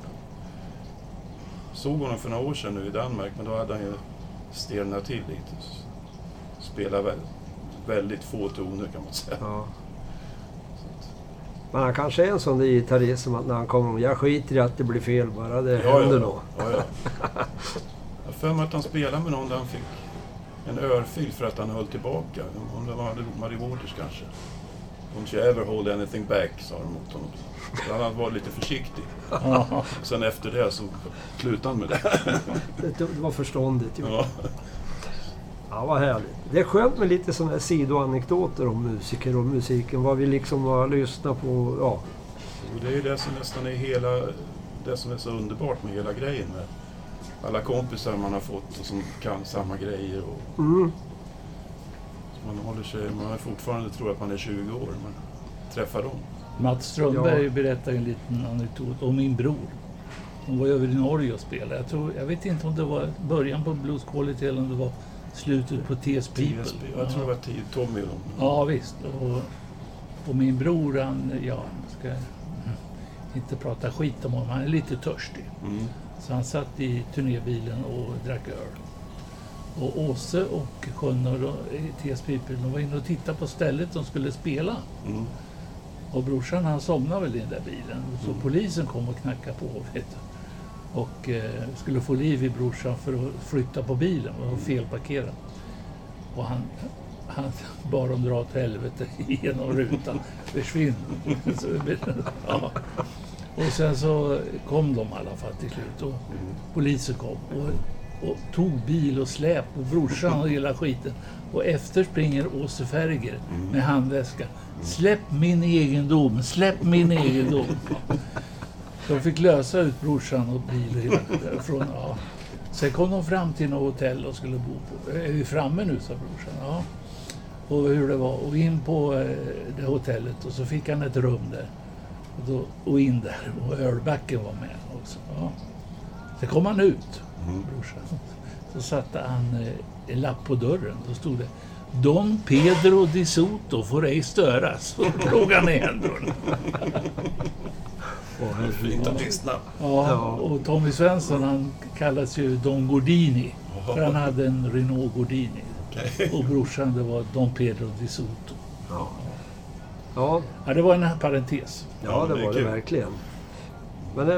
såg honom för några år sedan nu i Danmark, men då hade han ju stelnat till lite. Spelar väl, väldigt få toner kan man säga. Ja. Men han kanske är en sån där gitarrist som att när han kommer jag skiter i att det blir fel bara det Ja, händer ja, något. ja, ja. Jag för mig att han spelade med någon där han fick en örfil för att han höll tillbaka. Om det var Muddy Waters kanske. Don't you ever hold anything back, sa de mot honom. Han var lite försiktig. Sen efter det så slutade han med det. Det, var förståndigt. ju. Ja. Ja, vad härligt. Det är skönt med lite sådana här sidoanekdoter om musiker och musiken. Vad vi liksom har lyssnat på. Ja, Och det är ju det som nästan är hela... Det som är så underbart med hela grejen. Med alla kompisar man har fått och som kan samma grejer. Och mm. man håller sig... Man fortfarande tror att man är 20 år. Man träffar dem. Mats Strömberg Ja. berättade en liten anekdot om min bror. De var över i Norge och spelade. Jag, tror, jag vet inte om det var början på Blues Quality eller om det var slutet på TS People. TSB. Jag tror det var Tommy och dem. Ja visst. Och, och min bror han, ja, ska inte prata skit om honom, han är lite törstig. Mm. Så han satt i turnébilen och drack öl. Och Åse och Sjönner och i TS People, de var inne och tittade på stället de skulle spela. Mm. Och brorsan han somnade väl i den där bilen. Så Mm. polisen kom och knackade på. Vet du. Och eh, skulle få liv i brorsan för att flytta på bilen. Och var felparkerad. Och han, han bad dem dra åt helvete genom rutan. Försvinn. Ja. Och sen så kom de i alla fall till slut. Och polisen kom. Och, och tog bil och släp och brorsan och hela skiten. Och efter springer Åse Ferger med handväska. Släpp min egendom, släpp min egendom. De fick lösa ut brorsan och bilen därifrån. Ja. Sen kom de fram till något hotell och skulle bo på. Är vi framme nu, sa brorsan. Ja. Och hur det var. Och in på eh, det hotellet och så fick han ett rum där. Och, då, och in där. Och ölbacken var med också. Ja. Sen kom han ut, Mm. brorsan. Så satte han eh, en lapp på dörren. Då stod det Don Pedro di Soto får ej störas. Och drog han igen dörren. Ja, Ja. och Tommy Svensson han kallas ju Don Gordini. För han hade en Renault Gordini. Och brorsan det var Don Pedro di Soto. Ja. Ja, Ja, det var en parentes. ja, det var det verkligen. Men eh,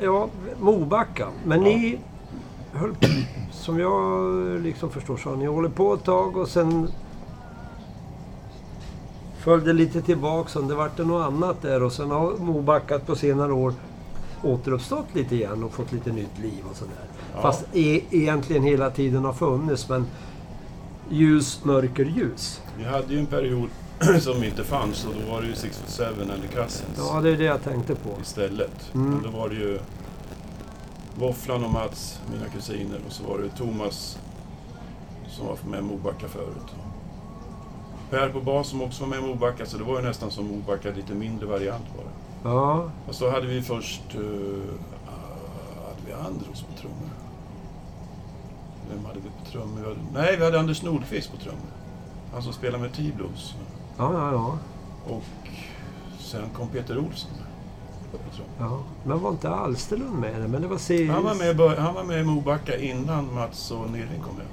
ja, Mobacka. Men ni höll, som jag liksom förstår så har ni hållit på ett tag och sen följde lite tillbaks och det vart det något annat där och sen har Mobackat på senare år återuppstått lite igen och fått lite nytt liv och sådär. Ja. Fast e egentligen hela tiden har funnits men ljus, mörker, ljus. Vi hade ju en period som inte fanns och då var det ju Six Foot Seven eller Cousins Ja, det är det jag tänkte på. istället. Mm. Men då var det ju Våfflan och Mats, mina kusiner, och så var det Thomas som var med i Mobacka förut. Per på bas som också var med i Mobacka, så det var ju nästan som Mobacka, lite mindre variant bara. Ja, Och så hade vi först... Uh, hade vi Andros på trummor? Vem hade vi på trummor? Vi hade- Nej, vi hade Anders Nordqvist på trummor. Han som spelar med T-blues. ja, ja. ja. Och sen kom Peter Olsson trummor. ja. Men var inte Alsterlund med? Men det var Sirius. Han var med, han var med i Mobacka innan Mats och Nirring kom med.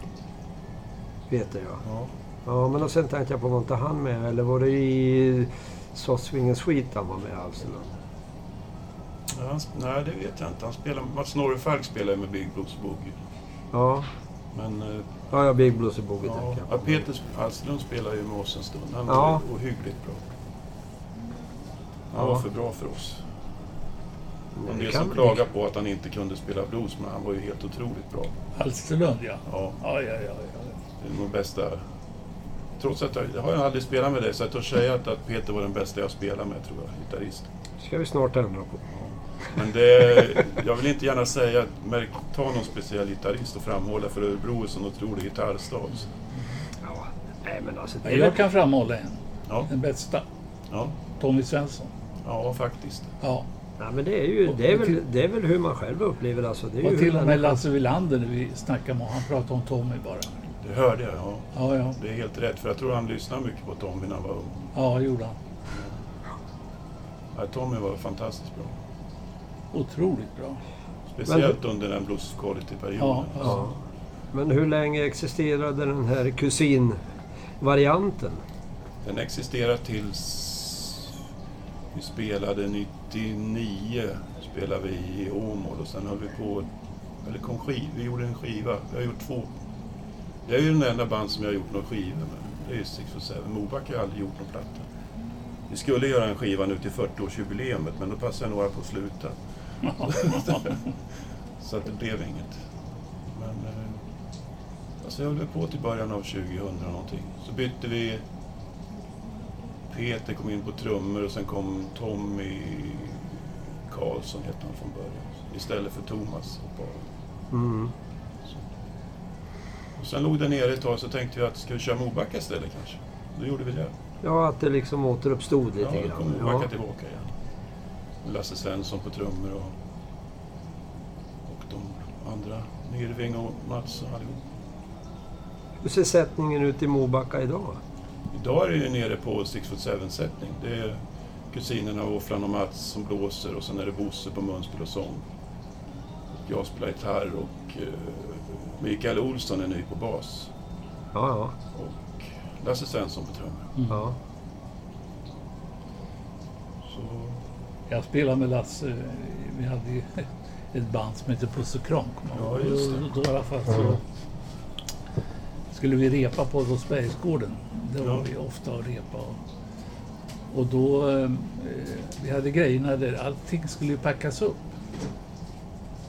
Vet jag. Ja. Ja, men och sen tänkte jag på, var inte han med? Eller var det i Sossvingen Sweet han var med Alsterlund? Ja, han, nej, det vet jag inte. Han spelar, Mats Norrefalk spelar med Big Blues Boogie. Ja, Men eh, ja, ja Big Blues Boogie ja, tänker ja, jag på. Peter Alsterlund spelar ju med oss en stund. Han Ja. var ohyggligt bra. Han Ja. var för bra för oss. En det kan som klagar på att han inte kunde spela blues, men han var ju helt otroligt bra. Alsterlund, ja. Ja, Ja, ja, ja. ja. det är nog bästa... Trots att jag, jag har aldrig spelat med dig, så jag törs säga att, att Peter var den bästa jag spelade med, tror jag, gitarrist. ska vi snart ändra på. Men det, jag vill inte gärna säga att märk, ta någon speciell gitarrist och framhålla för Örebro är så en otrolig gitarrstad. Så, Ja, nej men alltså... Ja, Det Jag kan framhålla en. Ja, Den bästa. ja, Tommy Svensson. ja, faktiskt. Ja. Nej, men det är ju det är väl, det är väl hur man själv upplever det. Alltså, det Och till och med Lasse Wilander när vi snackade med. Han pratade om Tommy bara. Det hörde jag, ja. Ja, ja. Det är helt rätt, för jag tror han lyssnade mycket på Tommy när han var ung. Ja, gjorde han. Ja, Tommy var fantastiskt bra. Otroligt bra. Speciellt under den blues quality-perioden. Ja, ja. Men hur länge existerade den här kusinvarianten? Den existerar tills vi spelade 99. Spelade vi i Åmål och sen höll vi på... Eller kom skiv, vi gjorde en skiva. Vi har gjort två. Jag är ju den enda band som jag har gjort någon skiva med. Det är Six for Seven. Moback har aldrig gjort någon platta. Vi skulle göra en skiva nu till 40-årsjubileet men då passade några på att sluta. Så att det blev inget. Men... eh, Alltså jag höll på till början av 2000 någonting. Så bytte vi... Peter kom in på trummor och sen kom Tommy Karlsson hette han från början. Istället för Thomas. Mm. Och sen låg det nere ett tag så tänkte vi att ska vi köra Mobacka istället kanske? Då gjorde vi det. Ja, att det liksom återuppstod Ja, lite då kom grann. Mobacka Ja. tillbaka igen. Lasse Svensson på trummor och, och de andra. Nirving och Mats och allihop. Hur ser sättningen ut i Mobacka idag? Idag är det ju nere på Six Foot Seven-sättning. Det är kusinerna Åfran och Mats som blåser och sen är det Bosse på munspel och sång. Jag spelar gitarr och eh, Mikael Olsson är ny på bas. Ja, ja. Och Lasse Svensson på trummor. Mm. ja. Så, Jag spelade med Lasse. Vi hade ju ett band som hette Puss och jag Ja, just det. Då, då i alla fall så skulle vi repa på Rosbergsgården. Det var vi ofta och repa. Och, och då, eh, vi hade grejerna där, allting skulle ju packas upp.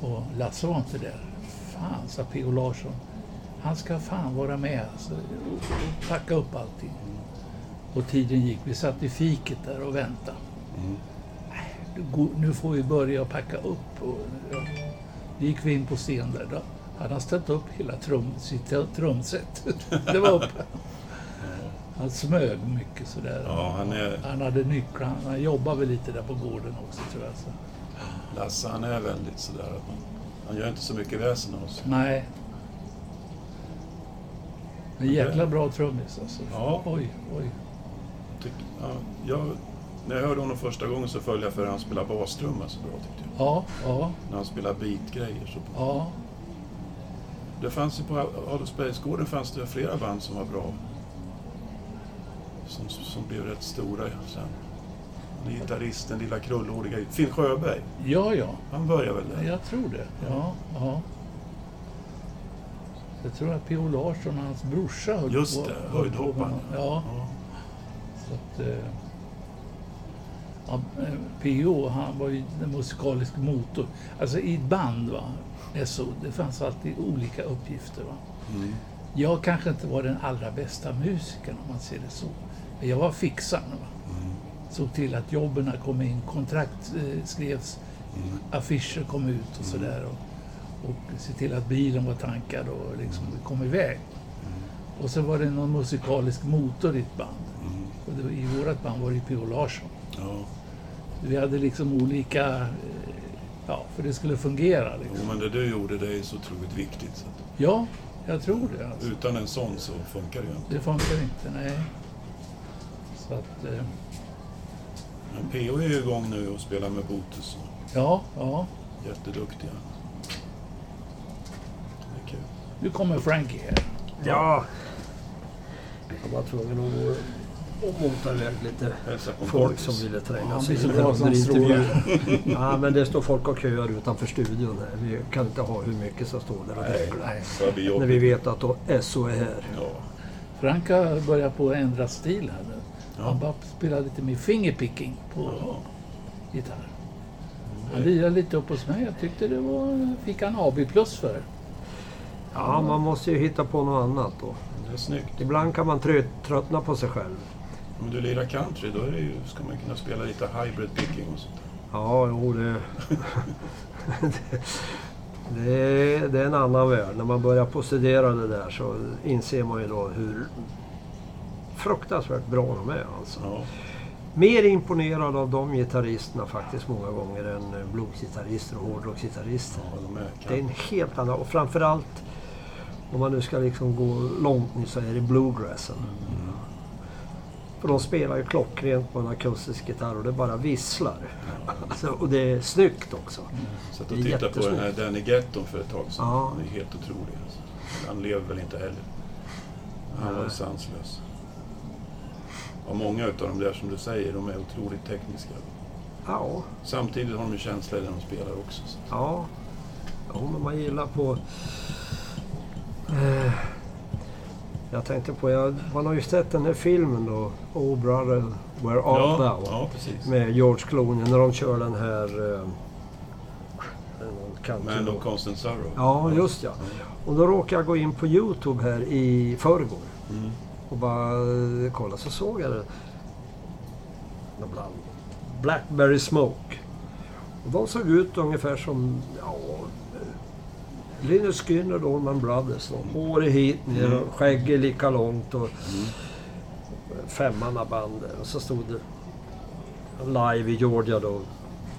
Och Lasse var inte där. Fan, sa P.O. Larsson. Han ska fan vara med alltså, och, packa upp allting. Och tiden gick. Vi satt i fiket där och väntade. mm. Gå- nu får vi börja packa upp. Och, ja. Gick vi in på scen där. Då hade han ställt upp hela trum, sitt trumset. Det var uppe. Han smög mycket sådär. Ja, han är- han hade nycklar. Han, jobbade väl lite där på gården också tror jag. Så. Lasse han är väldigt sådär att man, han gör inte så mycket väsen av sig. Nej. En jäkla bra trummis alltså. Ja. Oj, oj. Tyck, ja, jag, när jag hörde honom första gången så föll jag för att han spelar bastrumma så bra tyckte jag. Ja, ja, När han spelar beatgrejer så ja. Det fanns ju på Adolfsbergsgården fanns det flera band som var bra. Som, som blev rätt stora sen. Gitarristen, lilla krullhåriga. Finn Sjöberg. Ja, ja. Han började väl där? Jag tror det. Ja, ja. Jag tror att P.O. Larsson och hans brorsa höll Just på. det, höll på höjdhopparen. Ja, Ja. så att... eh, Ja, eh, P.O. han var ju den musikaliska motor. Alltså i ett band, va, SO, det fanns alltid olika uppgifter. Mm. Jag kanske inte var den allra bästa musikern om man ser det så. Men jag var fixaren. Va? Mm. Såg till att jobben kom in, kontrakt eh, skrevs, Mm. affischer kom ut och sådär. Och, och se till att bilen var tankad och liksom Mm. kom iväg. Och så var det någon musikalisk motor i ett band. Mm. Och det, I vårt band var det P.O. Larsson. Ja. Vi hade liksom olika... eh, Ja, för det skulle fungera. Jo, Liksom. men det du gjorde det är så otroligt viktigt. Så Ja, jag tror det. Alltså. utan en sån så funkar det ju inte. Det funkar inte, nej. Så att... Eh, Men PO är ju igång nu och spelar med Botus. ja, ja. Jätteduktiga. Det är kul. Nu kommer Frankie här. Ja. Jag var tvungen att och mota iväg lite folk som ville tränga Han sig in bra under intervjun. Ja, men det står folk och köar utanför studion här. Vi kan inte ha hur mycket som står där och Nej, dreglar. När vi vet att då SO är här. Ja. Frank har börjat på att ändra stil här nu. Han Ja. bara spelar lite mer fingerpicking på Ja. gitarr. Han lirade lite upp hos mig. Jag tyckte det var... fick han AB plus för. Ja, man måste ju hitta på något annat då. Det är snyggt. Ibland kan man trö- tröttna på sig själv. Om du lirar country då är det ju, ska man kunna spela lite hybrid picking och sånt. Ja, jo det... det, är, det är en annan värld. När man börjar studera det där så inser man ju då hur fruktansvärt bra de är alltså. Ja. Mer imponerad av de gitarristerna faktiskt många gånger än eh, bluesgitarrister och hårdrocksgitarrister. ja, de är Det är en helt annan... Och framförallt om man nu ska liksom gå långt nu så är det bluegrassen. För de spelar ju klockrent på en akustisk gitarr och det bara visslar. Så, och det är snyggt också. Så att Det och är titta på den här. Danny Getton för ett tag sedan. Ja. Han är helt otrolig. Alltså. Han lever väl inte heller. Han var sanslös. Och många utav de där som du säger, de är otroligt tekniska. Ja, Samtidigt har de ju känsla när de spelar också. Så. ja. Jo, men man gillar på... Eh, jag tänkte på, jag, man har ju sett den här filmen då, Oh brother, where art Ja, thou? ja. Med George Clooney när de kör den här... Eh, Man of Constant Sorrow. Ja, just ja. Och då råkade jag gå in på Youtube här i förrgår Mm. och bara eh, kolla. Så såg jag det. Blackberry Smoke. Och de såg ut ungefär som ja, Lynyrd Skynyrd och Allman Brothers. Och håret hit ner Mm. och skägget lika långt. Och Mm. femmannabandet. Och så stod det live i Georgia då.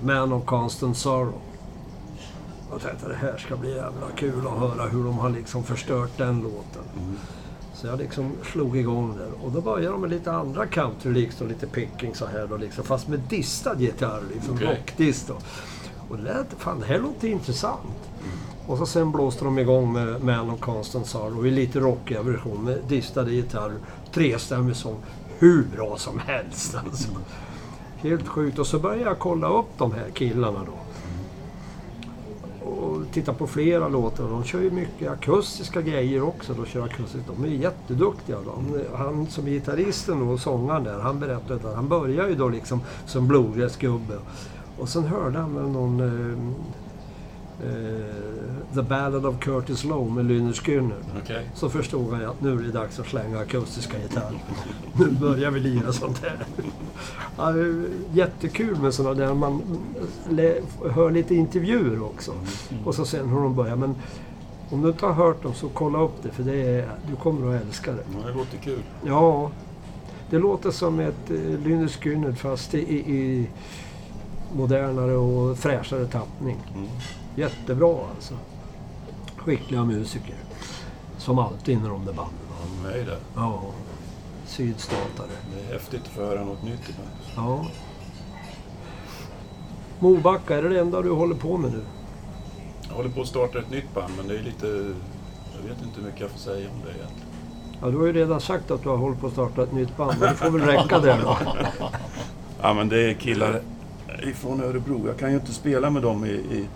Man of Constant Sorrow. Jag tänkte det här ska bli jävla kul att höra hur de har liksom förstört den låten. Mm. Så jag liksom slog igång där. Och då började de med lite andra country liksom lite picking så här då liksom. Fast med distad gitarr liksom. Okej. Rockdist då. Och det lät, fan det här låter intressant. Och så sen blåste de igång med Man of Constant Sorrow i lite rockiga version med distade gitarrer. Trestämmig sång. Hur bra som helst alltså. Helt sjukt. Och så började jag kolla upp de här killarna då. Och titta på flera låtar. De kör ju mycket akustiska grejer också. De kör akustiskt. De är jätteduktiga. De, han som är gitarristen och sångaren där, han berättade att han började ju då liksom som bluegrassgubbe. Och sen hörde han väl någon... Eh, Eh, The Ballad of Curtis Lowe med Lynyrd Skynyrd. Okej. Så förstod han att nu är det dags att slänga akustiska gitarrer. Nu börjar vi lira sånt här. Ja, jättekul med sådana där man hör lite intervjuer också. Och så sen hur de börjar. Men om du inte har hört dem så kolla upp det för det är, du kommer att älska det. Ja, det låter kul. Ja, det låter som ett eh, Lynyrd Skynyrd fast i, i, i modernare och fräschare tappning. Mm. Jättebra alltså. Skickliga musiker. Som alltid när de där banden. Ja, de är ju där. Ja. Sydstatare. Det är häftigt att få höra något nytt ibland. Ja. Mobacka, är det det enda du håller på med nu? Jag håller på att starta ett nytt band, men det är lite... Jag vet inte hur mycket jag får säga om det egentligen. Ja, du har ju redan sagt att du har hållit på att starta ett nytt band. Men det får väl räcka där då. Ja, men det är killar ifrån Örebro. Jag kan ju inte spela med dem i, i,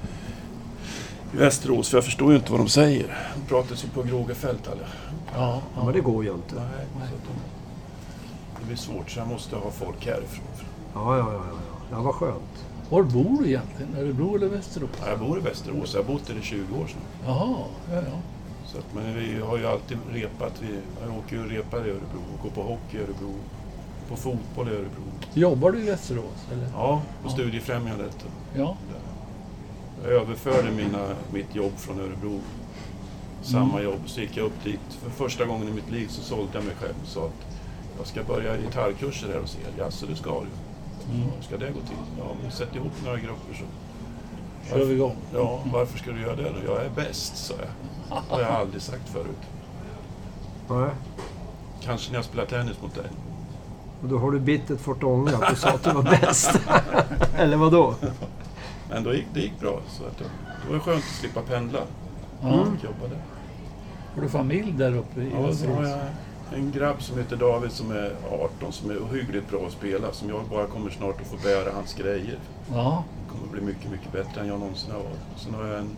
i Västerås, för jag förstår ju inte vad de säger. De pratar så på Grågefält alla. Ja, Ja, men det går ju inte. Nej, så att de, det blir svårt, så jag måste ha folk härifrån. Ja, ja, ja. ja, ja. vad skönt. Var bor du egentligen? Örebro eller Västerås? Ja, jag bor i Västerås, jag har bott där i 20 år snart. Jaha, ja, ja. Så att, men vi har ju alltid repat. Vi, jag åker ju och repar i Örebro, och går på hockey i Örebro, på fotboll i Örebro. Jobbar du i Västerås? Eller? Ja, på Ja. Studiefrämjandet. Ja. Jag överförde mina, mitt jobb från Örebro, samma Mm. jobb, så gick jag upp dit. För första gången i mitt liv så sålde jag mig själv sa att jag ska börja gitarrkurser här hos er. Jaså, det ska du? Mm. Hur ska det gå till? Ja, men sätt ihop några grupper så... Kör vi igång. Ja, varför ska du göra det då? Jag är bäst, sa jag. Det har jag aldrig sagt förut. Nej. Kanske när jag spelar tennis mot dig. Och då har du bittert fått ångra att du sa att du var bäst. Eller vad då? Men då gick, det gick bra. Så att, det var det skönt att slippa pendla. Jag där. Har du familj där uppe i Ja, så har jag en grabb som heter David som är 18 som är ohyggligt bra att spela. Som jag bara kommer snart att få bära hans grejer. Ja. Det kommer bli mycket, mycket bättre än jag någonsin har varit. Sen har jag en,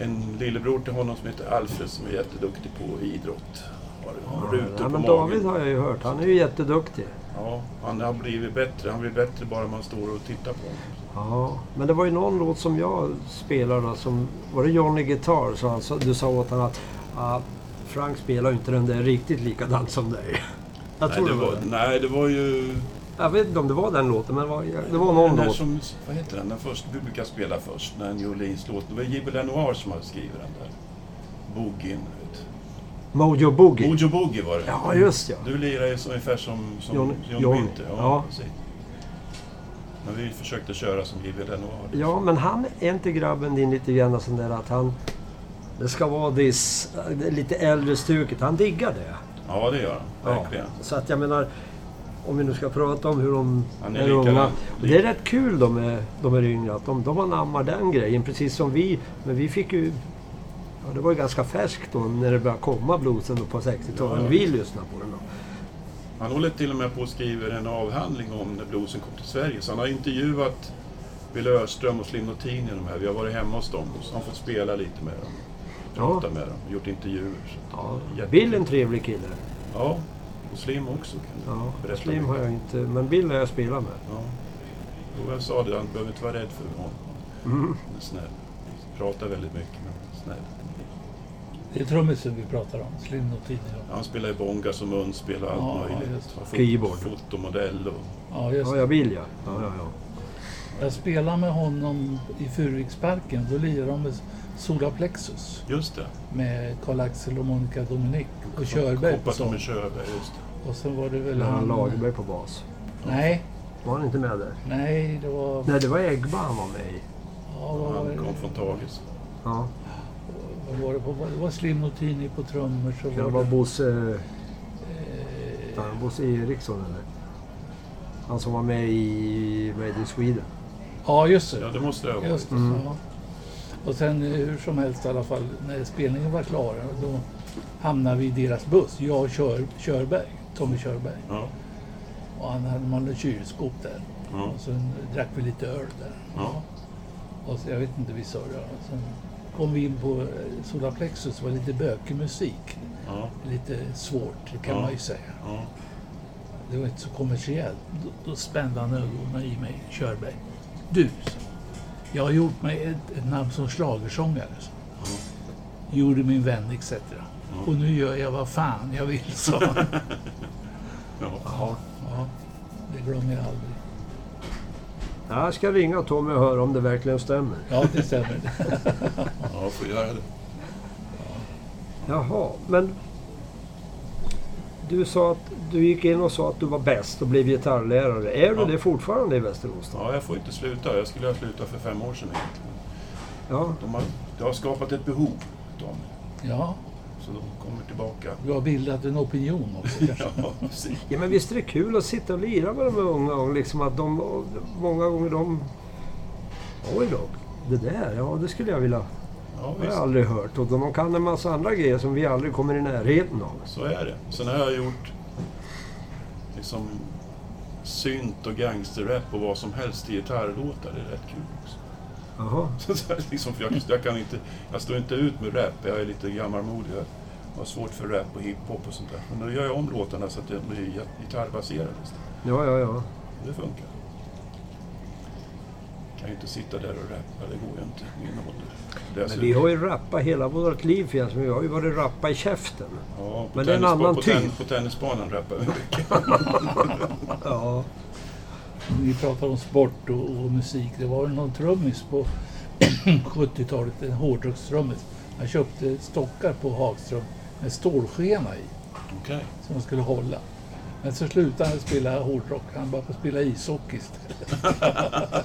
en lillebror till honom som heter Alfred som är jätteduktig på idrott. Har Ja, rutor ja, på men magen. David har jag ju hört. Han är ju jätteduktig. Ja, han har blivit bättre. Han blir bättre bara man står och tittar på honom. Ja, men det var ju någon låt som jag spelade som... Var det Johnny Guitar? Så han, du sa åt honom att ah, Frank spelar ju inte den där riktigt likadant som dig. Jag tror nej, det det var det. nej, det var ju... Jag vet inte om det var den låten, men det var, det var någon den låt. som, vad heter den? Den första vi brukar spela först. Den New Orleans-låt. Det var Jibbe Lenoir som hade skrivit den där. Boogien. Mojo Boogie. Mojo Boogie var det. Ja, just ja. Du lirar ju ungefär som, som Johnny- John, Johnny. Winter. Ja, Ja. Men vi försökte köra som Jibbe Lenoir. Ja, men han är inte grabben din lite grann sån där att han... Det ska vara this, lite äldre stuket. Han diggar det. Ja, det gör han. Ja. Verkligen. Så att jag menar, om vi nu ska prata om hur de Han är är, unga. Det är rätt kul de är, de är yngre, att de, de anammar den grejen precis som vi. Men vi fick ju... Ja, det var ju ganska färskt då när det började komma bluesen på 60-talet. Ja, ja. Vi lyssnade på den. Han håller till och med på och skriver en avhandling om när bluesen kom till Sverige. Så han har intervjuat Bill Öström och Slim Notini och de här. Vi har varit hemma hos dem och så har han fått spela lite med dem. Prata med dem, gjort intervjuer. Ja, Bill är en trevlig kille. Ja, och Slim också. Kan Ja, Slim har jag inte, men Bill har jag spelat med. Ja. Jo, jag sa det, han behöver inte vara rädd för honom. Mm. Han är snäll. Pratar väldigt mycket, men snäll. Det är trummisen vi pratar om, Slim Notini. Han spelar i bonga som munspel och allt Ja, möjligt. Keyboard. Fotomodell och... Ja, just Ja, det. jag vill ja. ja, ja, ja. Jag spelade med honom i Furuviksparken. Då lirade de med Sola Plexus. Just det. Med Karl-Axel och Monica Dominic och Körberg Hoppas de sång. Körberg, just det. Och sen var det väl Men han han... Lagerberg på bas. Nej, Var han inte med där? nej, det var... Nej, det var Eggba han var med i. Ja, var Han kom från Tages. Ja. Vad var det, på, det var Slim Notini på trummor. Så Kan det var vara det, Bosse, eh, Bosse Eriksson eller? Han som var med i Made in Sweden. ja, just det. Ja, det måste det ha varit. Mm. ja. Och sen eh, hur som helst i alla fall, när spelningen var klar, då hamnade vi i deras buss. Jag och Kör, Körberg, Tommy Körberg. Ja. Och han hade man ett kylskåp där. Ja. Och sen drack vi lite öl där. Ja. Och så, jag vet inte, vi surrade. Kom vi in på eh, Solar Plexus, var lite bökig musik. Ja. Lite svårt, det kan Ja. man ju säga. Ja. Det var inte så kommersiellt. Då, då spände han ögonen i mig, Körberg. Du, jag har gjort mig ett, ett namn som schlagersångare. han. Gjorde min vän etc. Och nu gör jag vad fan jag vill, sa han. Ja. Ja, ja, det glömmer jag aldrig. Jag ska ringa Tommy och höra om det verkligen stämmer. Ja, det stämmer. ja, får göra det. Jaha, men... Du sa att du gick in och sa att du var bäst och blev gitarrlärare. Är du Ja. det fortfarande i Västerås? Då? Ja, jag får inte sluta. Jag skulle ha slutat för fem år sedan egentligen. Ja. De har, det har skapat ett behov mig. Ja, Så de kommer tillbaka. du har bildat en opinion också kanske. Ja, precis. ja, men visst är det kul att sitta och lira med de unga och liksom att de... Många gånger de... Oj då, det där, ja det skulle jag vilja... Ja, Det har jag aldrig hört. Och de kan en massa andra grejer som vi aldrig kommer i närheten av. Så är det. Sen har jag gjort liksom synt och gangsterrap och vad som helst i gitarrlåtar. Det är rätt kul. Jaha. Så liksom, för jag, jag, kan inte, jag står inte ut med rap. Jag är lite gammalmodig. Jag har svårt för rap och hiphop och sånt där. Men då gör jag om låtarna så att de blir gitarrbaserade. Ja, ja, ja. Det funkar. Jag kan ju inte sitta där och rappa. Det går ju inte i min ålder. Men vi har ju rappat hela vårt liv Fjäll. Vi har ju varit rappa i käften. Ja, på Men det är en annan på, typ. på tennisbanan rappar vi mycket. Ja. Vi pratar om sport och, och musik. Det var någon trummis på 70-talet, en hårdrockstrummis. Han köpte stockar på Hagström med stålskena i, Okej. som han skulle hålla. Men så slutade han spela hårdrock. Han började spela ishockey istället.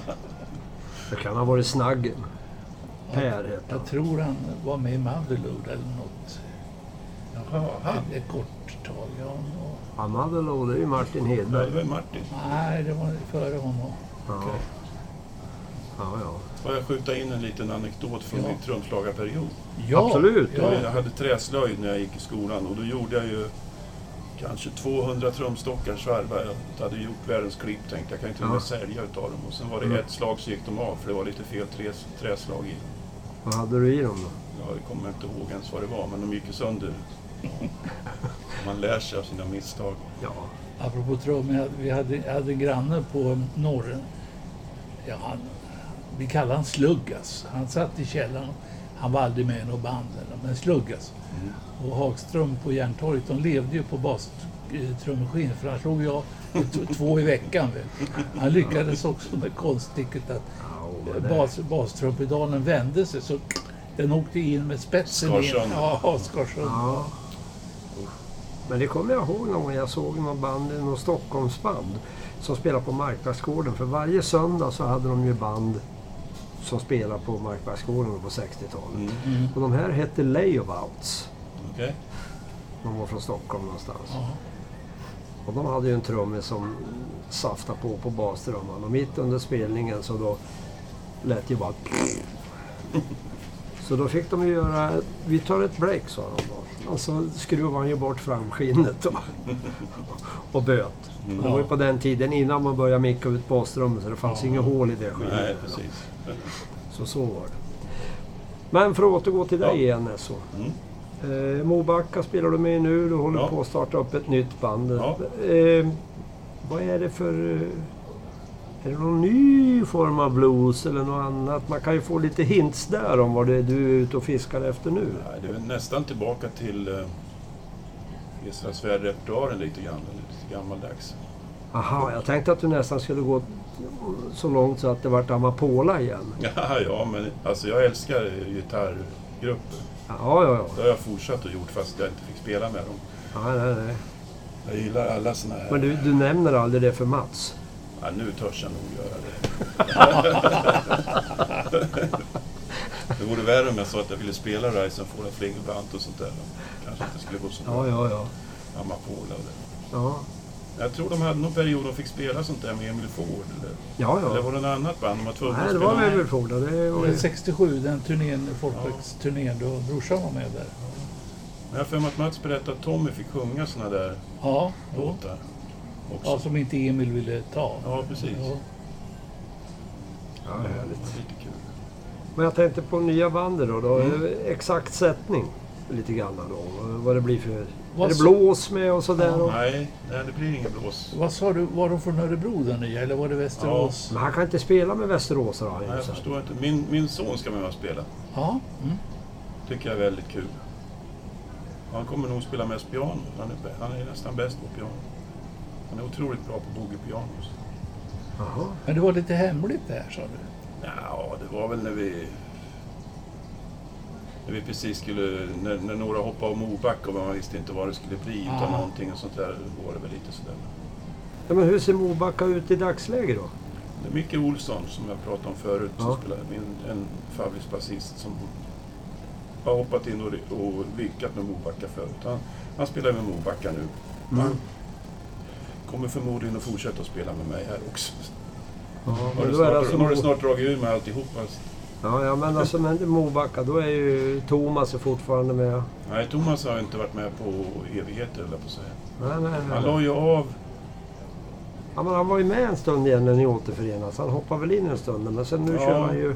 Det kan ha varit Snaggen. Per hette han. Jag tror han var med i Motherload eller något. Jaha, han. Ett, ett kort tag. Ja, och, Han hade låg, det är ju Martin Ja, det Hedberg. var Martin. nej, det var före honom. Ja. Okej. Ja, ja. Får jag skjuta in en liten anekdot från Ja. min trumslagarperiod? Ja, Absolut. Ja. Jag hade träslöjd när jag gick i skolan och då gjorde jag ju kanske 200 trumstockar svarva. Jag hade gjort världens klipp tänkte jag kan ju till och med Ja. sälja utav dem. Och sen var det Mm. ett slag så gick de av för det var lite fel trä, träslag i. Vad hade du i dem då? Ja, det kommer jag inte ihåg ens vad det var men de gick ju sönder. Man lär sig av sina misstag. Ja. Apropå trummor, vi hade, jag hade en granne på norren. Ja, han, vi kallade han Sluggas. Han satt i källaren. Han var aldrig med i något band, men Sluggas. Och Hagström på Järntorget, de levde ju på bastrummaskin för han slog jag två i veckan. Vet. Han lyckades också med konststycket att bas, bastrumpedalen vände sig så den åkte in med spetsen Skar in. Ja, skar sönder. Ja. Men det kommer jag ihåg någon gång. Jag såg någon band, någon Stockholmsband som spelade på Marknadsgården. För varje söndag så hade de ju band som spelade på Marknadsgården på 60-talet. Mm. Mm. Och de här hette Layabouts. Okej. De var från Stockholm någonstans. Ja. Och de hade ju en trummis som saftade på på bastrumman. Och mitt under spelningen så då lät det ju bara... Så då fick de ju göra... Vi tar ett break, sa de då. Och så skruvade han ju bort framskinnet då. Och böt. Det var ju på den tiden innan man började micka ut basrummet så det fanns inget hål i det Nej, skinnet. precis. Så så var det. Men för att återgå till dig Ja. igen så. Mm. Eh, Mobacka spelar du med nu. Du håller Ja. på att starta upp ett nytt band. Ja. Eh, vad är det för... eh, Är det någon ny form av blues eller något annat? Man kan ju få lite hints där om vad det är du är ute och fiskar efter nu. Nej, det är nästan tillbaka till uh, Israelsvärd-repertoaren lite grann. Lite gammaldags. Aha, jag tänkte att du nästan skulle gå så långt så att det vart Amapola igen. Ja, ja, men alltså jag älskar gitarrgrupper. Ja, ja, ja. Det har jag fortsatt att gjort fast jag inte fick spela med dem. Nej, nej, nej. Jag gillar alla såna här... Men du, du nämner aldrig det för Mats? Ja, nu törs jag nog göra det. det vore värre om jag sa att jag ville spela Rise and Fall of Flingerbant och sånt där. Kanske inte skulle gå så Ja, bra. ja, ja. Amapola och det. Ja, Jag tror de hade någon period de fick spela sånt där med Emil Ford. Eller, ja. eller ja. var det något annat band de var tvungna Nej, att det spela? var väl väl Ford. Det var Det ju... är 67, den turnén, Folkparksturnén, då brorsan var med där. Men jag har för mig att Mats berättade att Tommy fick sjunga såna där Ja, låtar. Också. Ja, som inte Emil ville ta. Ja, precis. Ja. Ja, härligt. Lite kul. Men jag tänkte på nya bandet då. då. Mm. Exakt sättning lite grann då. Vad det blir för... Vad är det blås med och sådär? Ja. då? Nej, nej, det blir ingen blås. Vad sa du, var de från Örebro den nya eller var det Västerås? Men han kan inte spela med Västerås han Nej, jag förstår inte. Min, min son ska med och spela. Ja. Mm. tycker jag är väldigt kul. Han kommer nog spela mest piano. Han är, han är nästan bäst på piano. Han är otroligt bra på boogie-piano. Jaha. Men det var lite hemligt det här sa du? Ja, det var väl när vi... När vi precis skulle... När, när några hoppade av Mobacka och man visste inte vad det skulle bli utan Ah. någonting och sånt där. Då var det väl lite sådär. Ja, men hur ser Mobacka ut i dagsläget då? Det är Micke Olsson som jag pratade om förut. Ja. Som spelar min, en favvisbasist som har hoppat in och, och vickat med Mobacka förut. Han, han spelar med Mobacka nu. Mm. Han kommer förmodligen att fortsätta att spela med mig här också. Ja, Har du snart, alltså har du snart dragit ur med alltihop? Alltså. ja, ja, men alltså men Mobacka, då är ju Thomas är fortfarande med. Nej, Thomas har inte varit med på evigheter, eller på säga. Nej, nej, Han la nej. ju av... Ja, men han var ju med en stund igen när ni återförenas. Han hoppar väl in en stund, men sen nu Ja. kör han ju...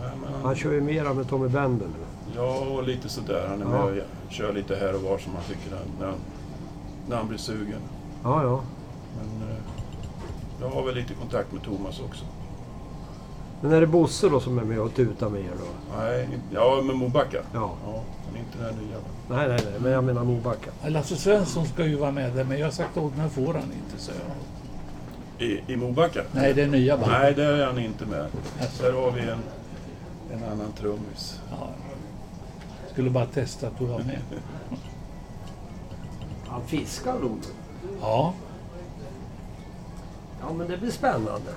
Nej, men han, Han kör ju mera med Tommy Bender nu. Ja, och lite sådär. Han är Ja. med och kör lite här och var som han tycker han- när han, när han blir sugen. Ja, ja. Men eh, jag har väl lite kontakt med Thomas också. Men är det Bosse då som är med och tutar med er då? Nej, ja med Mobacka. Ja. Ja, men inte den här nya. Nej, nej, nej, men jag menar Mobacka. Lasse Svensson ska ju vara med där men jag har sagt åt mig får han inte så jag. I, I Mobacka? Nej, det är nya band. Nej, där är han inte med. Alltså. Där har vi en, en annan trummis. Ja. Skulle bara testa att du var med. Han fiskar nog. Ja, Ja, men det blir spännande.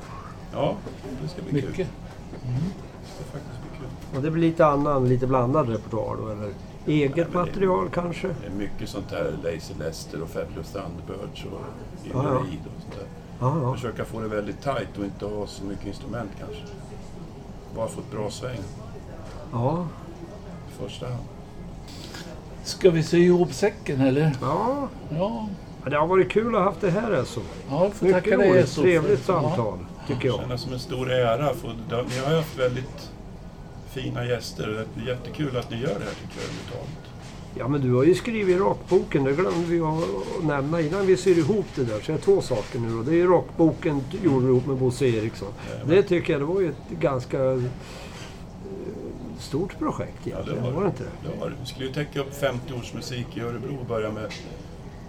Ja, det ska bli kul. mycket. Det ska faktiskt bli kul. Och det blir lite annan, lite blandad repertoar då, eller? Eget Nej, men det- material kanske? Det är mycket sånt här Lazy Lester och Fabulous Thunderbirds och Ja, ja. Inner och sånt där. Ja, ja. Försöka få det väldigt tight och inte ha så mycket instrument kanske. Bara få ett bra sväng Ja, i första hand. Ska vi sy ihop säcken eller? ja. Ja, Ja, Det har varit kul att ha haft det här alltså. ja jag får Mycket tacka dig Esso, trevligt för- ja. samtal tycker jag. kännas som en stor ära. För det- ni har haft väldigt fina gäster. Det är jättekul att ni gör det här tycker jag överhuvudtaget. Ja men du har ju skrivit rockboken, det glömde vi att nämna innan vi syr ihop det där. Så det är två saker nu då. Det är ju rockboken du gjorde ihop med Bosse Eriksson. Jajamän. Det tycker jag, det var ju ett ganska stort projekt Ja, egentligen, det var det inte det? Det var det. Vi skulle ju täcka upp 50 års musik i Örebro och börja med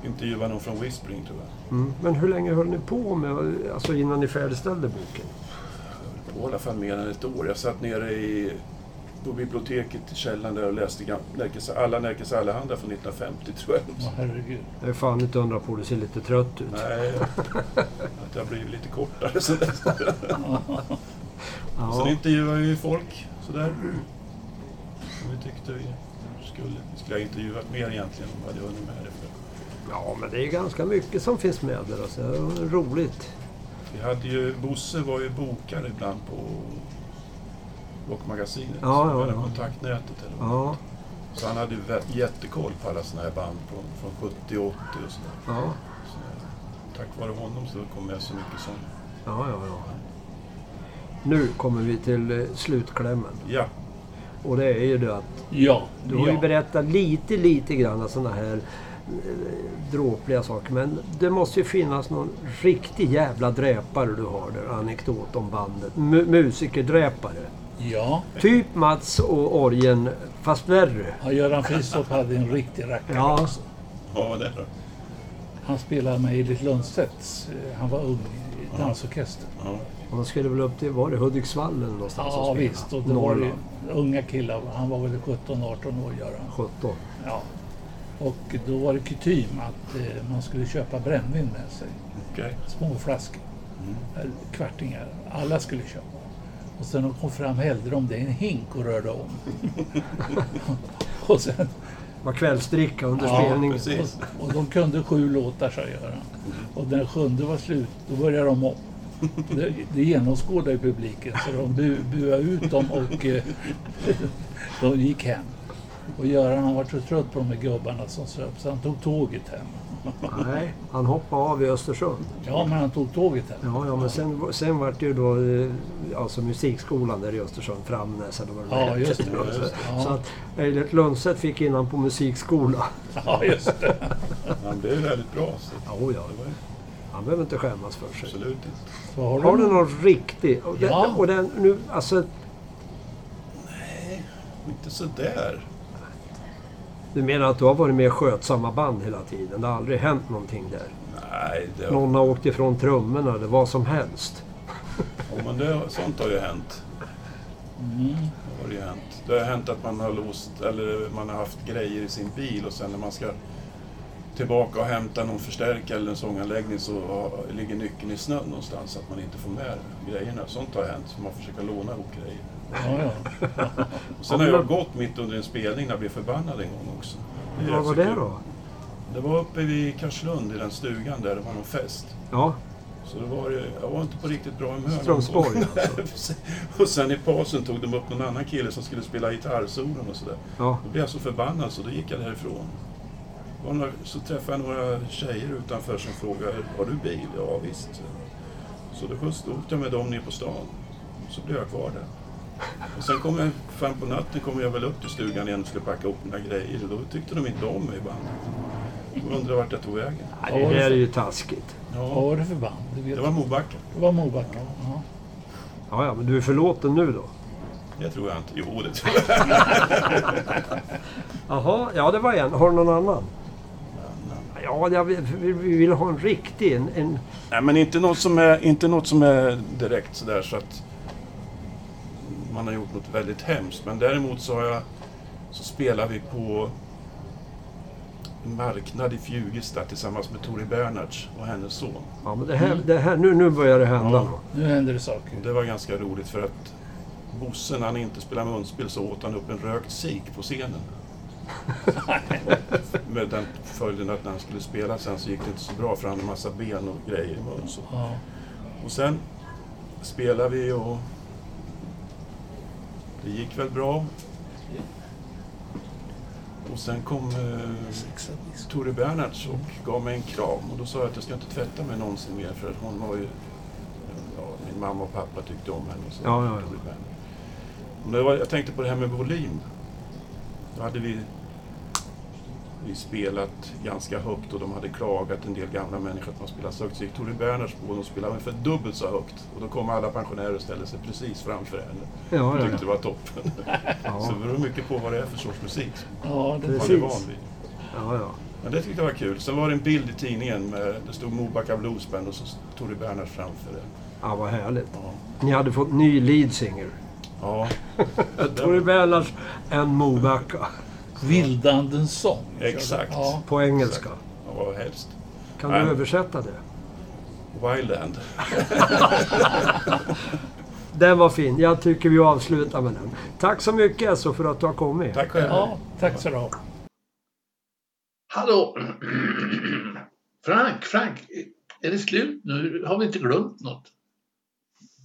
intervjua någon från Whispering tror jag. Mm. Men hur länge höll ni på med, alltså innan ni färdigställde boken? På i alla fall mer än ett år. Jag satt nere i, på biblioteket i källaren där och läste alla Närkes Allehanda från 1950 tror jag. Ja, herregud. Jag är fan inte undra på, du ser lite trött ut. Nej, att jag blivit lite kortare. Sen Ja. intervjuade vi folk sådär. Vi tyckte vi skulle. Vi skulle ha intervjuat mer egentligen om vi hade hunnit med det. För Ja, men det är ganska mycket som finns med där. Alltså. Det är roligt. Vi hade ju, Bosse var ju bokare ibland på Rockmagasinet. Ja, ja, ja. kontaktnätet. Eller vad. Ja, Så han hade ju jättekoll på alla såna här band från, från 70 och 80 och sådär. ja, Så, tack vare honom så kom jag så mycket som... ja, ja, ja. Nu kommer vi till eh, slutklämmen. Ja, Och det är ju det att Ja, du har ju ja. berättat lite, lite grann sådana här eh, dråpliga saker. Men det måste ju finnas någon riktig jävla dräpare du har där. Anekdot om bandet. Mu- musikerdräpare. ja. Typ Mats och Orgen, fast värre. ja Göran Fristorp hade en riktig rackare Ja. också. vad var det då? Han spelade med Edith Lundstedts. eh, Han var ung i dansorkestern. Ja, Och de skulle väl upp till, var det Hudiksvall eller någonstans Ja visst, och det var Norrland. unga killar. Han var väl 17-18 år Göran. 17. Ja. Och då var det kutym att eh, man skulle köpa brännvin med sig. okej. Små flaskor. Mm. Kvartingar. Alla skulle köpa. Och sen de kom fram hällde de det i en hink och rörde om. och, sen, Det var kvällsdricka under Ja, spelningen. och, och de kunde sju låtar, sa Göran. Och när sjunde var slut, då började de om. Det, det genomskådade publiken, så de bu, buade ut dem och eh, de gick hem. Och Göran han var så trött på de här gubbarna som söp, så han tog tåget hem. Nej, han hoppade av i Östersund. Ja, men han tog tåget hem. Ja, ja men sen, sen var det ju då eh, alltså musikskolan där i Östersund, Framnäs eller vad det Ja, just det. just det. Ja. Så att Eilert Lundstedt fick innan på musikskola. Ja, just det. Han blev väldigt bra. Så Jo, ja. det var ju Han behöver inte skämmas för sig. absolut inte. Har, Har du någon- riktig? Och den, Ja. och den nu, alltså, Inte sådär. du menar att du har varit med i skötsamma band hela tiden? Det har aldrig hänt någonting där? Nej, det, Någon har åkt ifrån trummorna eller vad som helst? ja, men det, sånt har ju hänt. Mm. Det har ju hänt. Det har hänt att man har låst, eller man har haft grejer i sin bil och sen när man ska tillbaka och hämta någon förstärkare eller en sånganläggning så ligger nyckeln i snön någonstans så att man inte får med grejerna. Sånt har hänt, så man försöker låna ihop grejer. Ja, ja. Och sen har jag gått mitt under en spelning när jag blev förbannad en gång också. Vad var det då? Det var uppe vid Karlslund i den stugan där det var någon fest. Ja, Så det var, jag var inte på riktigt bra humör. Strömsborg alltså. och sen i pausen tog de upp någon annan kille som skulle spela gitarrsolon och sådär. Ja, Då blev jag så förbannad så då gick jag därifrån. Så träffade jag några tjejer utanför som frågade Har du bil? Ja visst. Så då åkte jag med dem ner på stan. Så blev jag kvar där. Och sen kom jag, fram på natten kom jag väl upp till stugan igen och skulle packa upp mina grejer. Och då tyckte de inte om mig i bandet. De undrade vart jag tog vägen. Nej, det där är ju taskigt. Vad Ja, var det för band? Det, vet det var Mobacka. det var Mobacka. Ja. Ja, ja, men du är förlåten nu då? Det tror jag inte. Jo, det tror jag. Jaha, ja det var en. Har du någon annan? Ja, jag vill, vi vi vill ha en riktig. En, en, Nej, men inte något som är, inte något som är direkt sådär så att man har gjort något väldigt hemskt. Men däremot så har jag, så spelar vi på en marknad i Fjugesta tillsammans med Tori Bernhards och hennes son. ja, men det här, det här, nu, nu börjar det hända. Ja. Nu händer det saker. Och det var ganska roligt för att Bosse, när han inte spelade munspel så åt han upp en rökt sik på scenen. Med den följden att när han skulle spela sen så gick det inte så bra för han hade massa ben och grejer i mun. Så. Ja. Och sen spelade vi och det gick väl bra. Och sen kom eh. Tore Bernhards och gav mig en kram och då sa jag att jag ska inte tvätta mig någonsin mer för att hon var ju... Ja, min mamma och pappa tyckte om henne. Så, Ja, ja, ja. Men det var, jag tänkte på det här med volym. Då hade vi, vi spelat ganska högt och de hade klagat en del gamla människor att man spelar så högt. Så gick Tore Bernhards på och de spelade ungefär dubbelt så högt. Och då kom alla pensionärer och ställde sig precis framför henne. Ja, De ja, tyckte det var toppen. ja. Så det beror mycket på vad det är för sorts musik Ja, det man Precis. är van vid. ja, ja. Men det tyckte jag var kul. Sen var det en bild i tidningen med, det stod Mobacka Bluesband och så Tore Bernhards framför det. ja vad härligt. Ja. Ni hade fått ny lead singer. ja. Tori Bernhards, en Mobacka. Vildandens sång. Exakt. Ja. På engelska. Ja, vad helst. Kan du Nej. översätta det? Wildland. Den var fin. Jag tycker vi avslutar med den. Tack så mycket Esso för att du har kommit. Tack själv. ja, tack så du ha. Hallå! Frank, Frank, är det slut nu? Har vi inte glömt något?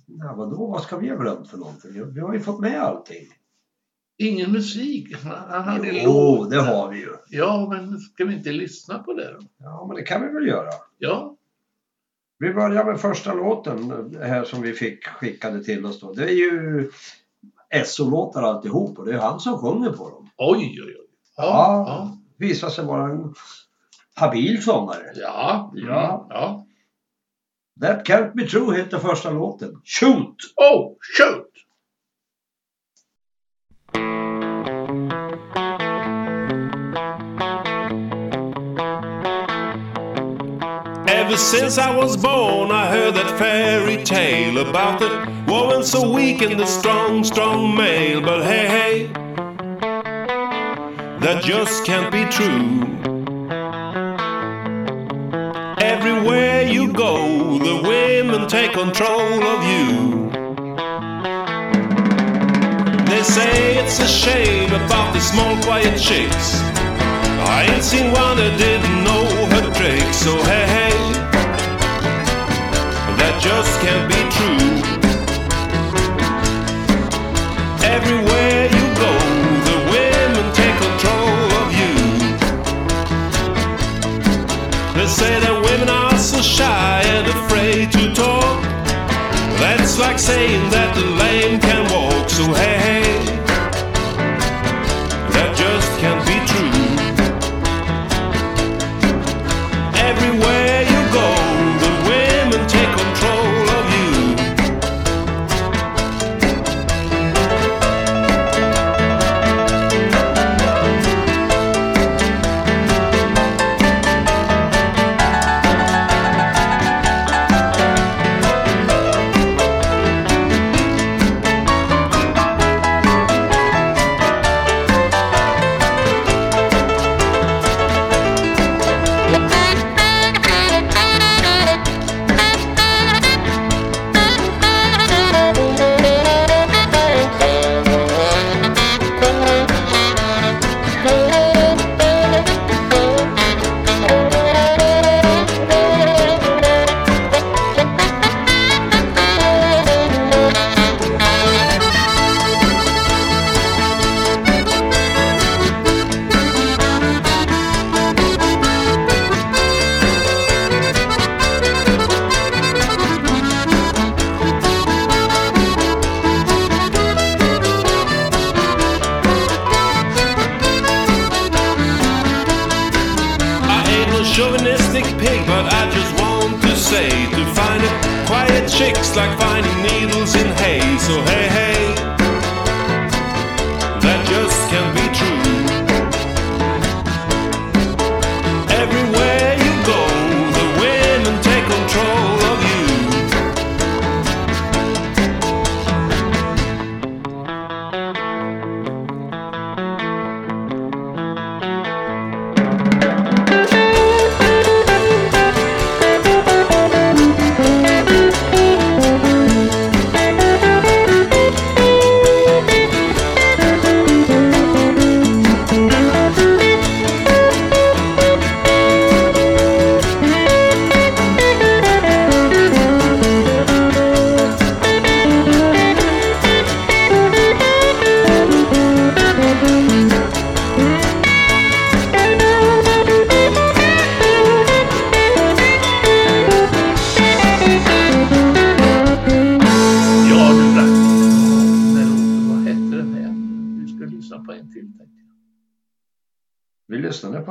Ja, vadå, vad ska vi ha glömt för någonting? Vi har ju fått med allting. Ingen musik? Han hade Jo, låt. det har vi ju. Ja, men ska vi inte lyssna på det då? Ja, men det kan vi väl göra. Ja, Vi börjar med första låten här som vi fick skickade till oss då. Det är ju SO-låtar alltihop och det är han som sjunger på dem. oj, oj, oj. Ja, Ja. ja. Visar sig vara en habil sångare. Ja, Ja. ja. That Can't Be True heter första låten. Shoot! Oh, shoot! Ever since I was born, I heard that fairy tale about the woman so weak and the strong, strong male. But hey, hey, that just can't be true. Everywhere you go, the women take control of you. They say it's a shame about the small, quiet chicks. I ain't seen one that didn't know her tricks, so hey, hey, that just can't be true. Everywhere you go, the women take control of you. They say that women are so shy and afraid to talk. That's like saying that the lame can walk, so hey,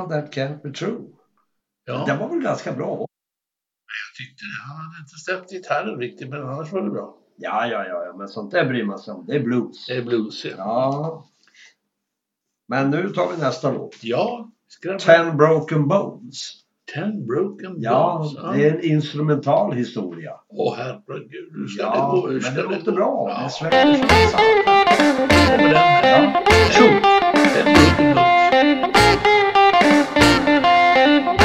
That Can't Be True. Ja, Den var väl ganska bra? jag tyckte det. Han hade inte släppt gitarren riktigt, men annars var det bra. Ja, ja, ja, ja, men sånt där bryr man sig om. Det är blues. Det är blues, ja. Ja. Men nu tar vi nästa låt. Ja, skrämma. Ten Broken Bones. Ten broken Ja, bones. det är en instrumental historia. Åh herregud, hur ska Ja, det gå? Hur men ska det låter gå? bra. Ja. Det svänger som kommer den. Ja. Ten broken bones. Thank you.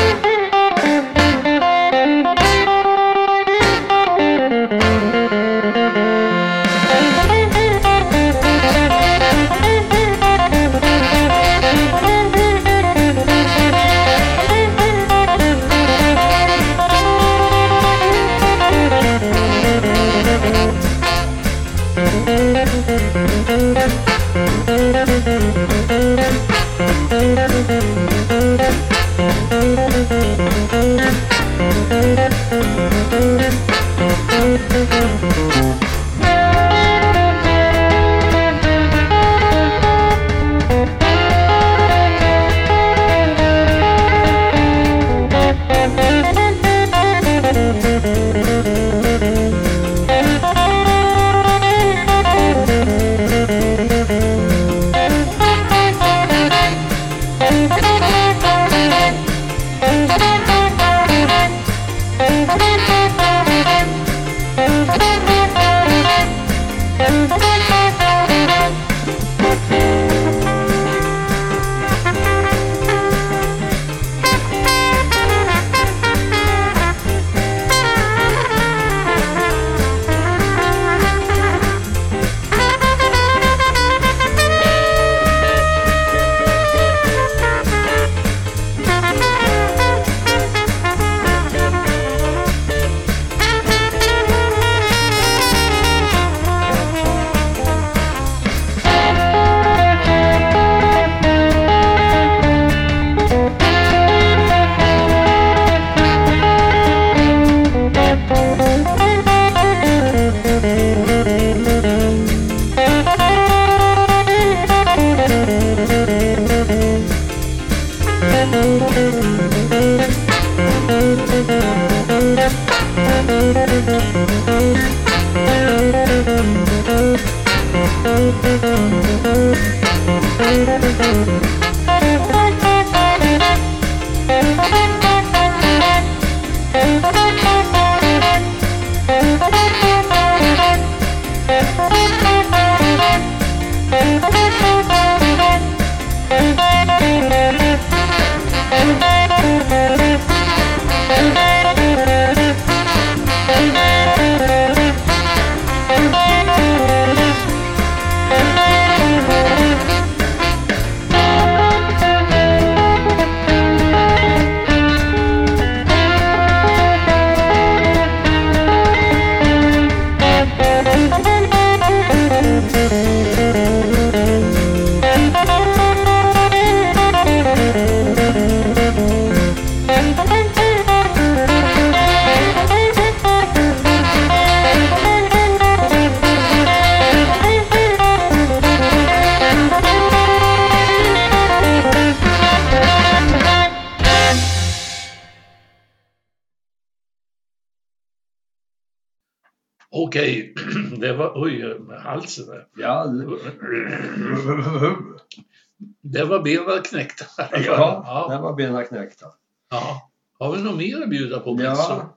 Var knäckta. ja, där ja. var benen knäckta. ja. Har vi något mer att bjuda på? Ja,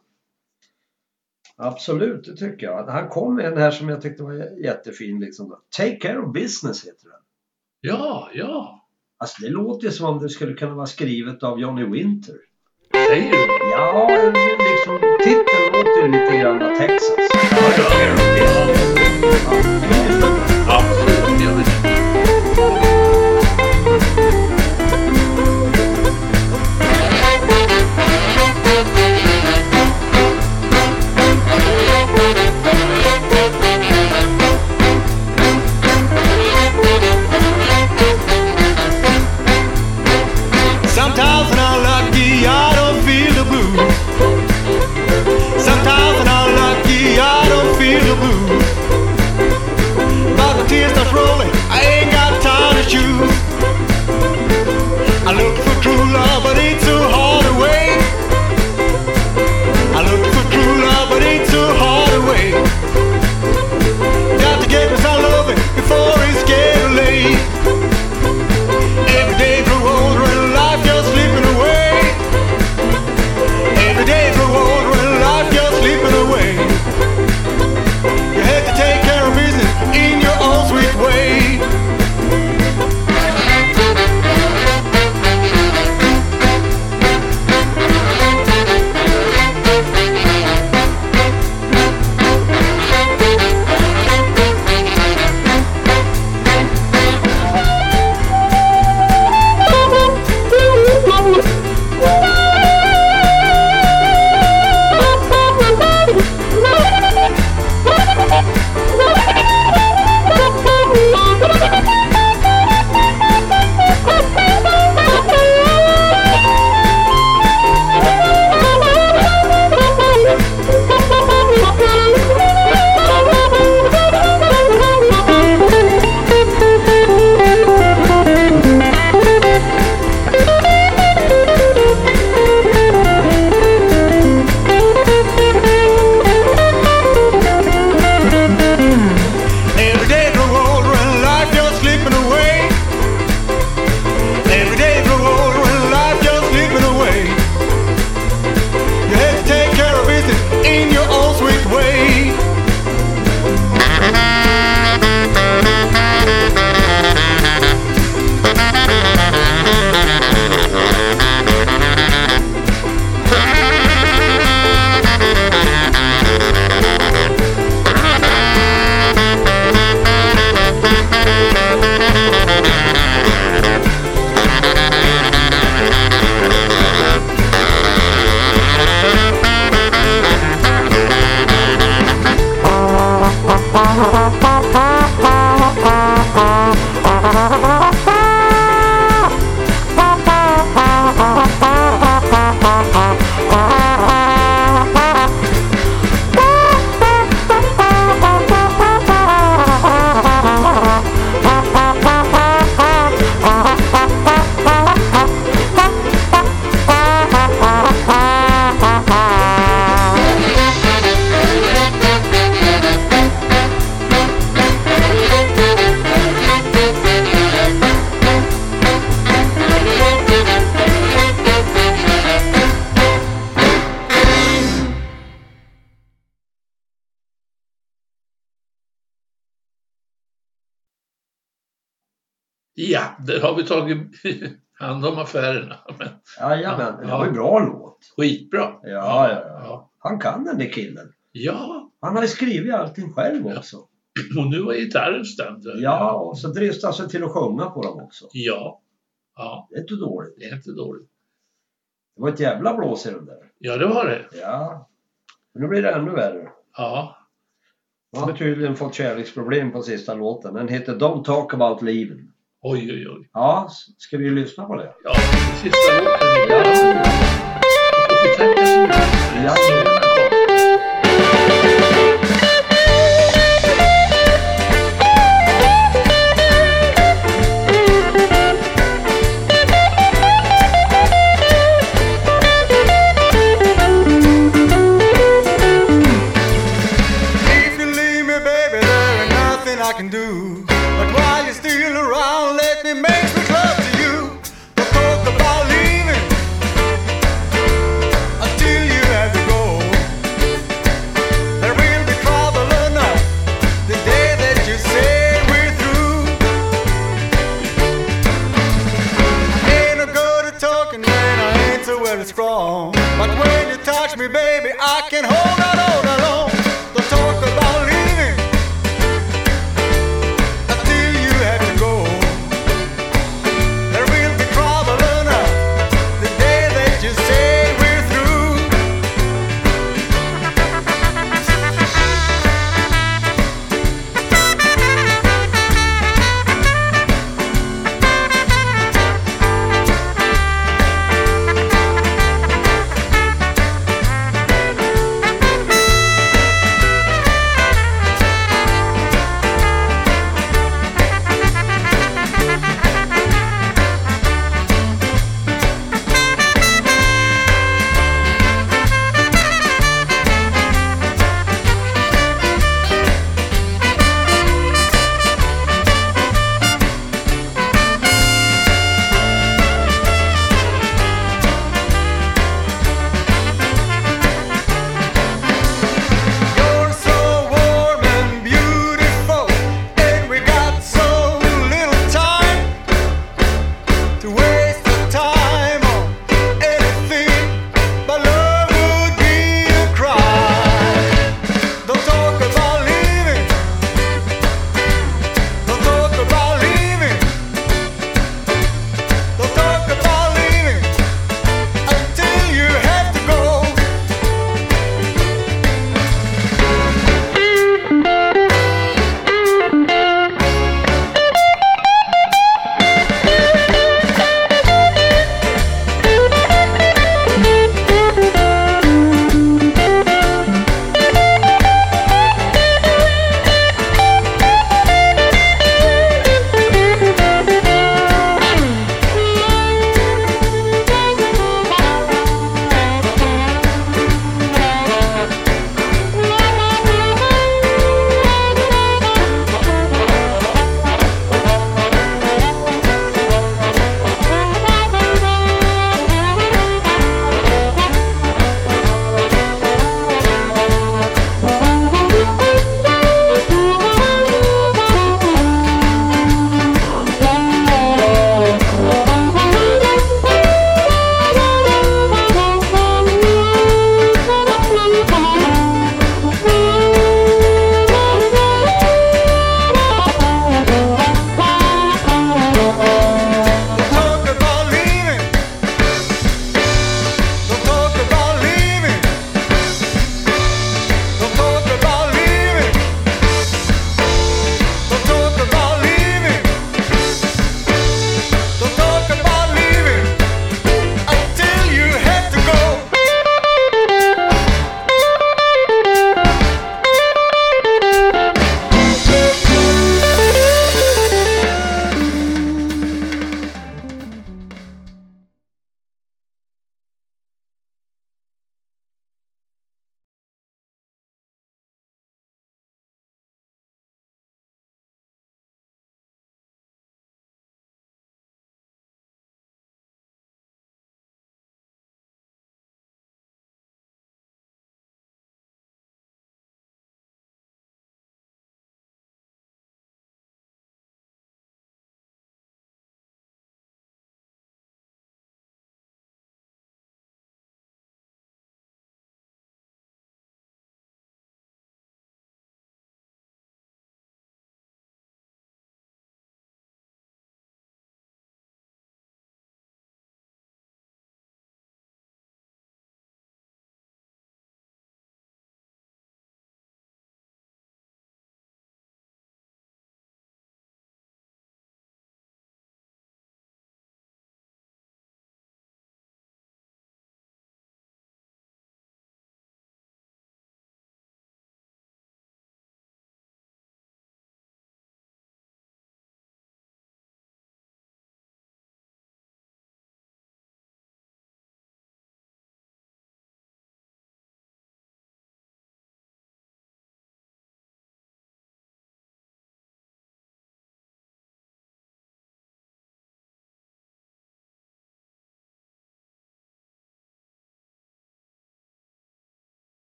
absolut, det tycker jag. Han kom med den här som jag tyckte var jättefin. Liksom. Take care of business heter den. ja, ja. Alltså det låter ju som om det skulle kunna vara skrivet av Johnny Winter. Säger du? Ja, liksom titeln låter ju lite grann Texas. Ja, ja. Absolut, gör där har vi tagit hand om affärerna. Men Jajamän, det var en bra låt. skitbra. Ja, ja, ja. ja. Han kan den där killen. Ja, Han har ju skrivit allting själv också. och nu var gitarren stämd. Ja, och så dristade han sig till att sjunga på dem också. Ja. Ja, Det är inte dåligt. det är inte dåligt. Det var ett jävla blås i den där. Ja, det var det. Ja. Men nu blir det ännu värre. Ja. Han har tydligen fått kärleksproblem på sista låten. Den heter Don't talk about leaving. Oj, oj, oj. Ja, ska vi lyssna på det? Ja, sista låten. Ja. Då får vi tacka så mycket för det. Ja.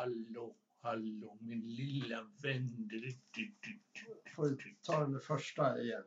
Hallå, hallå, min lilla vän. Du, du, du, du, Får vi ta den första igen.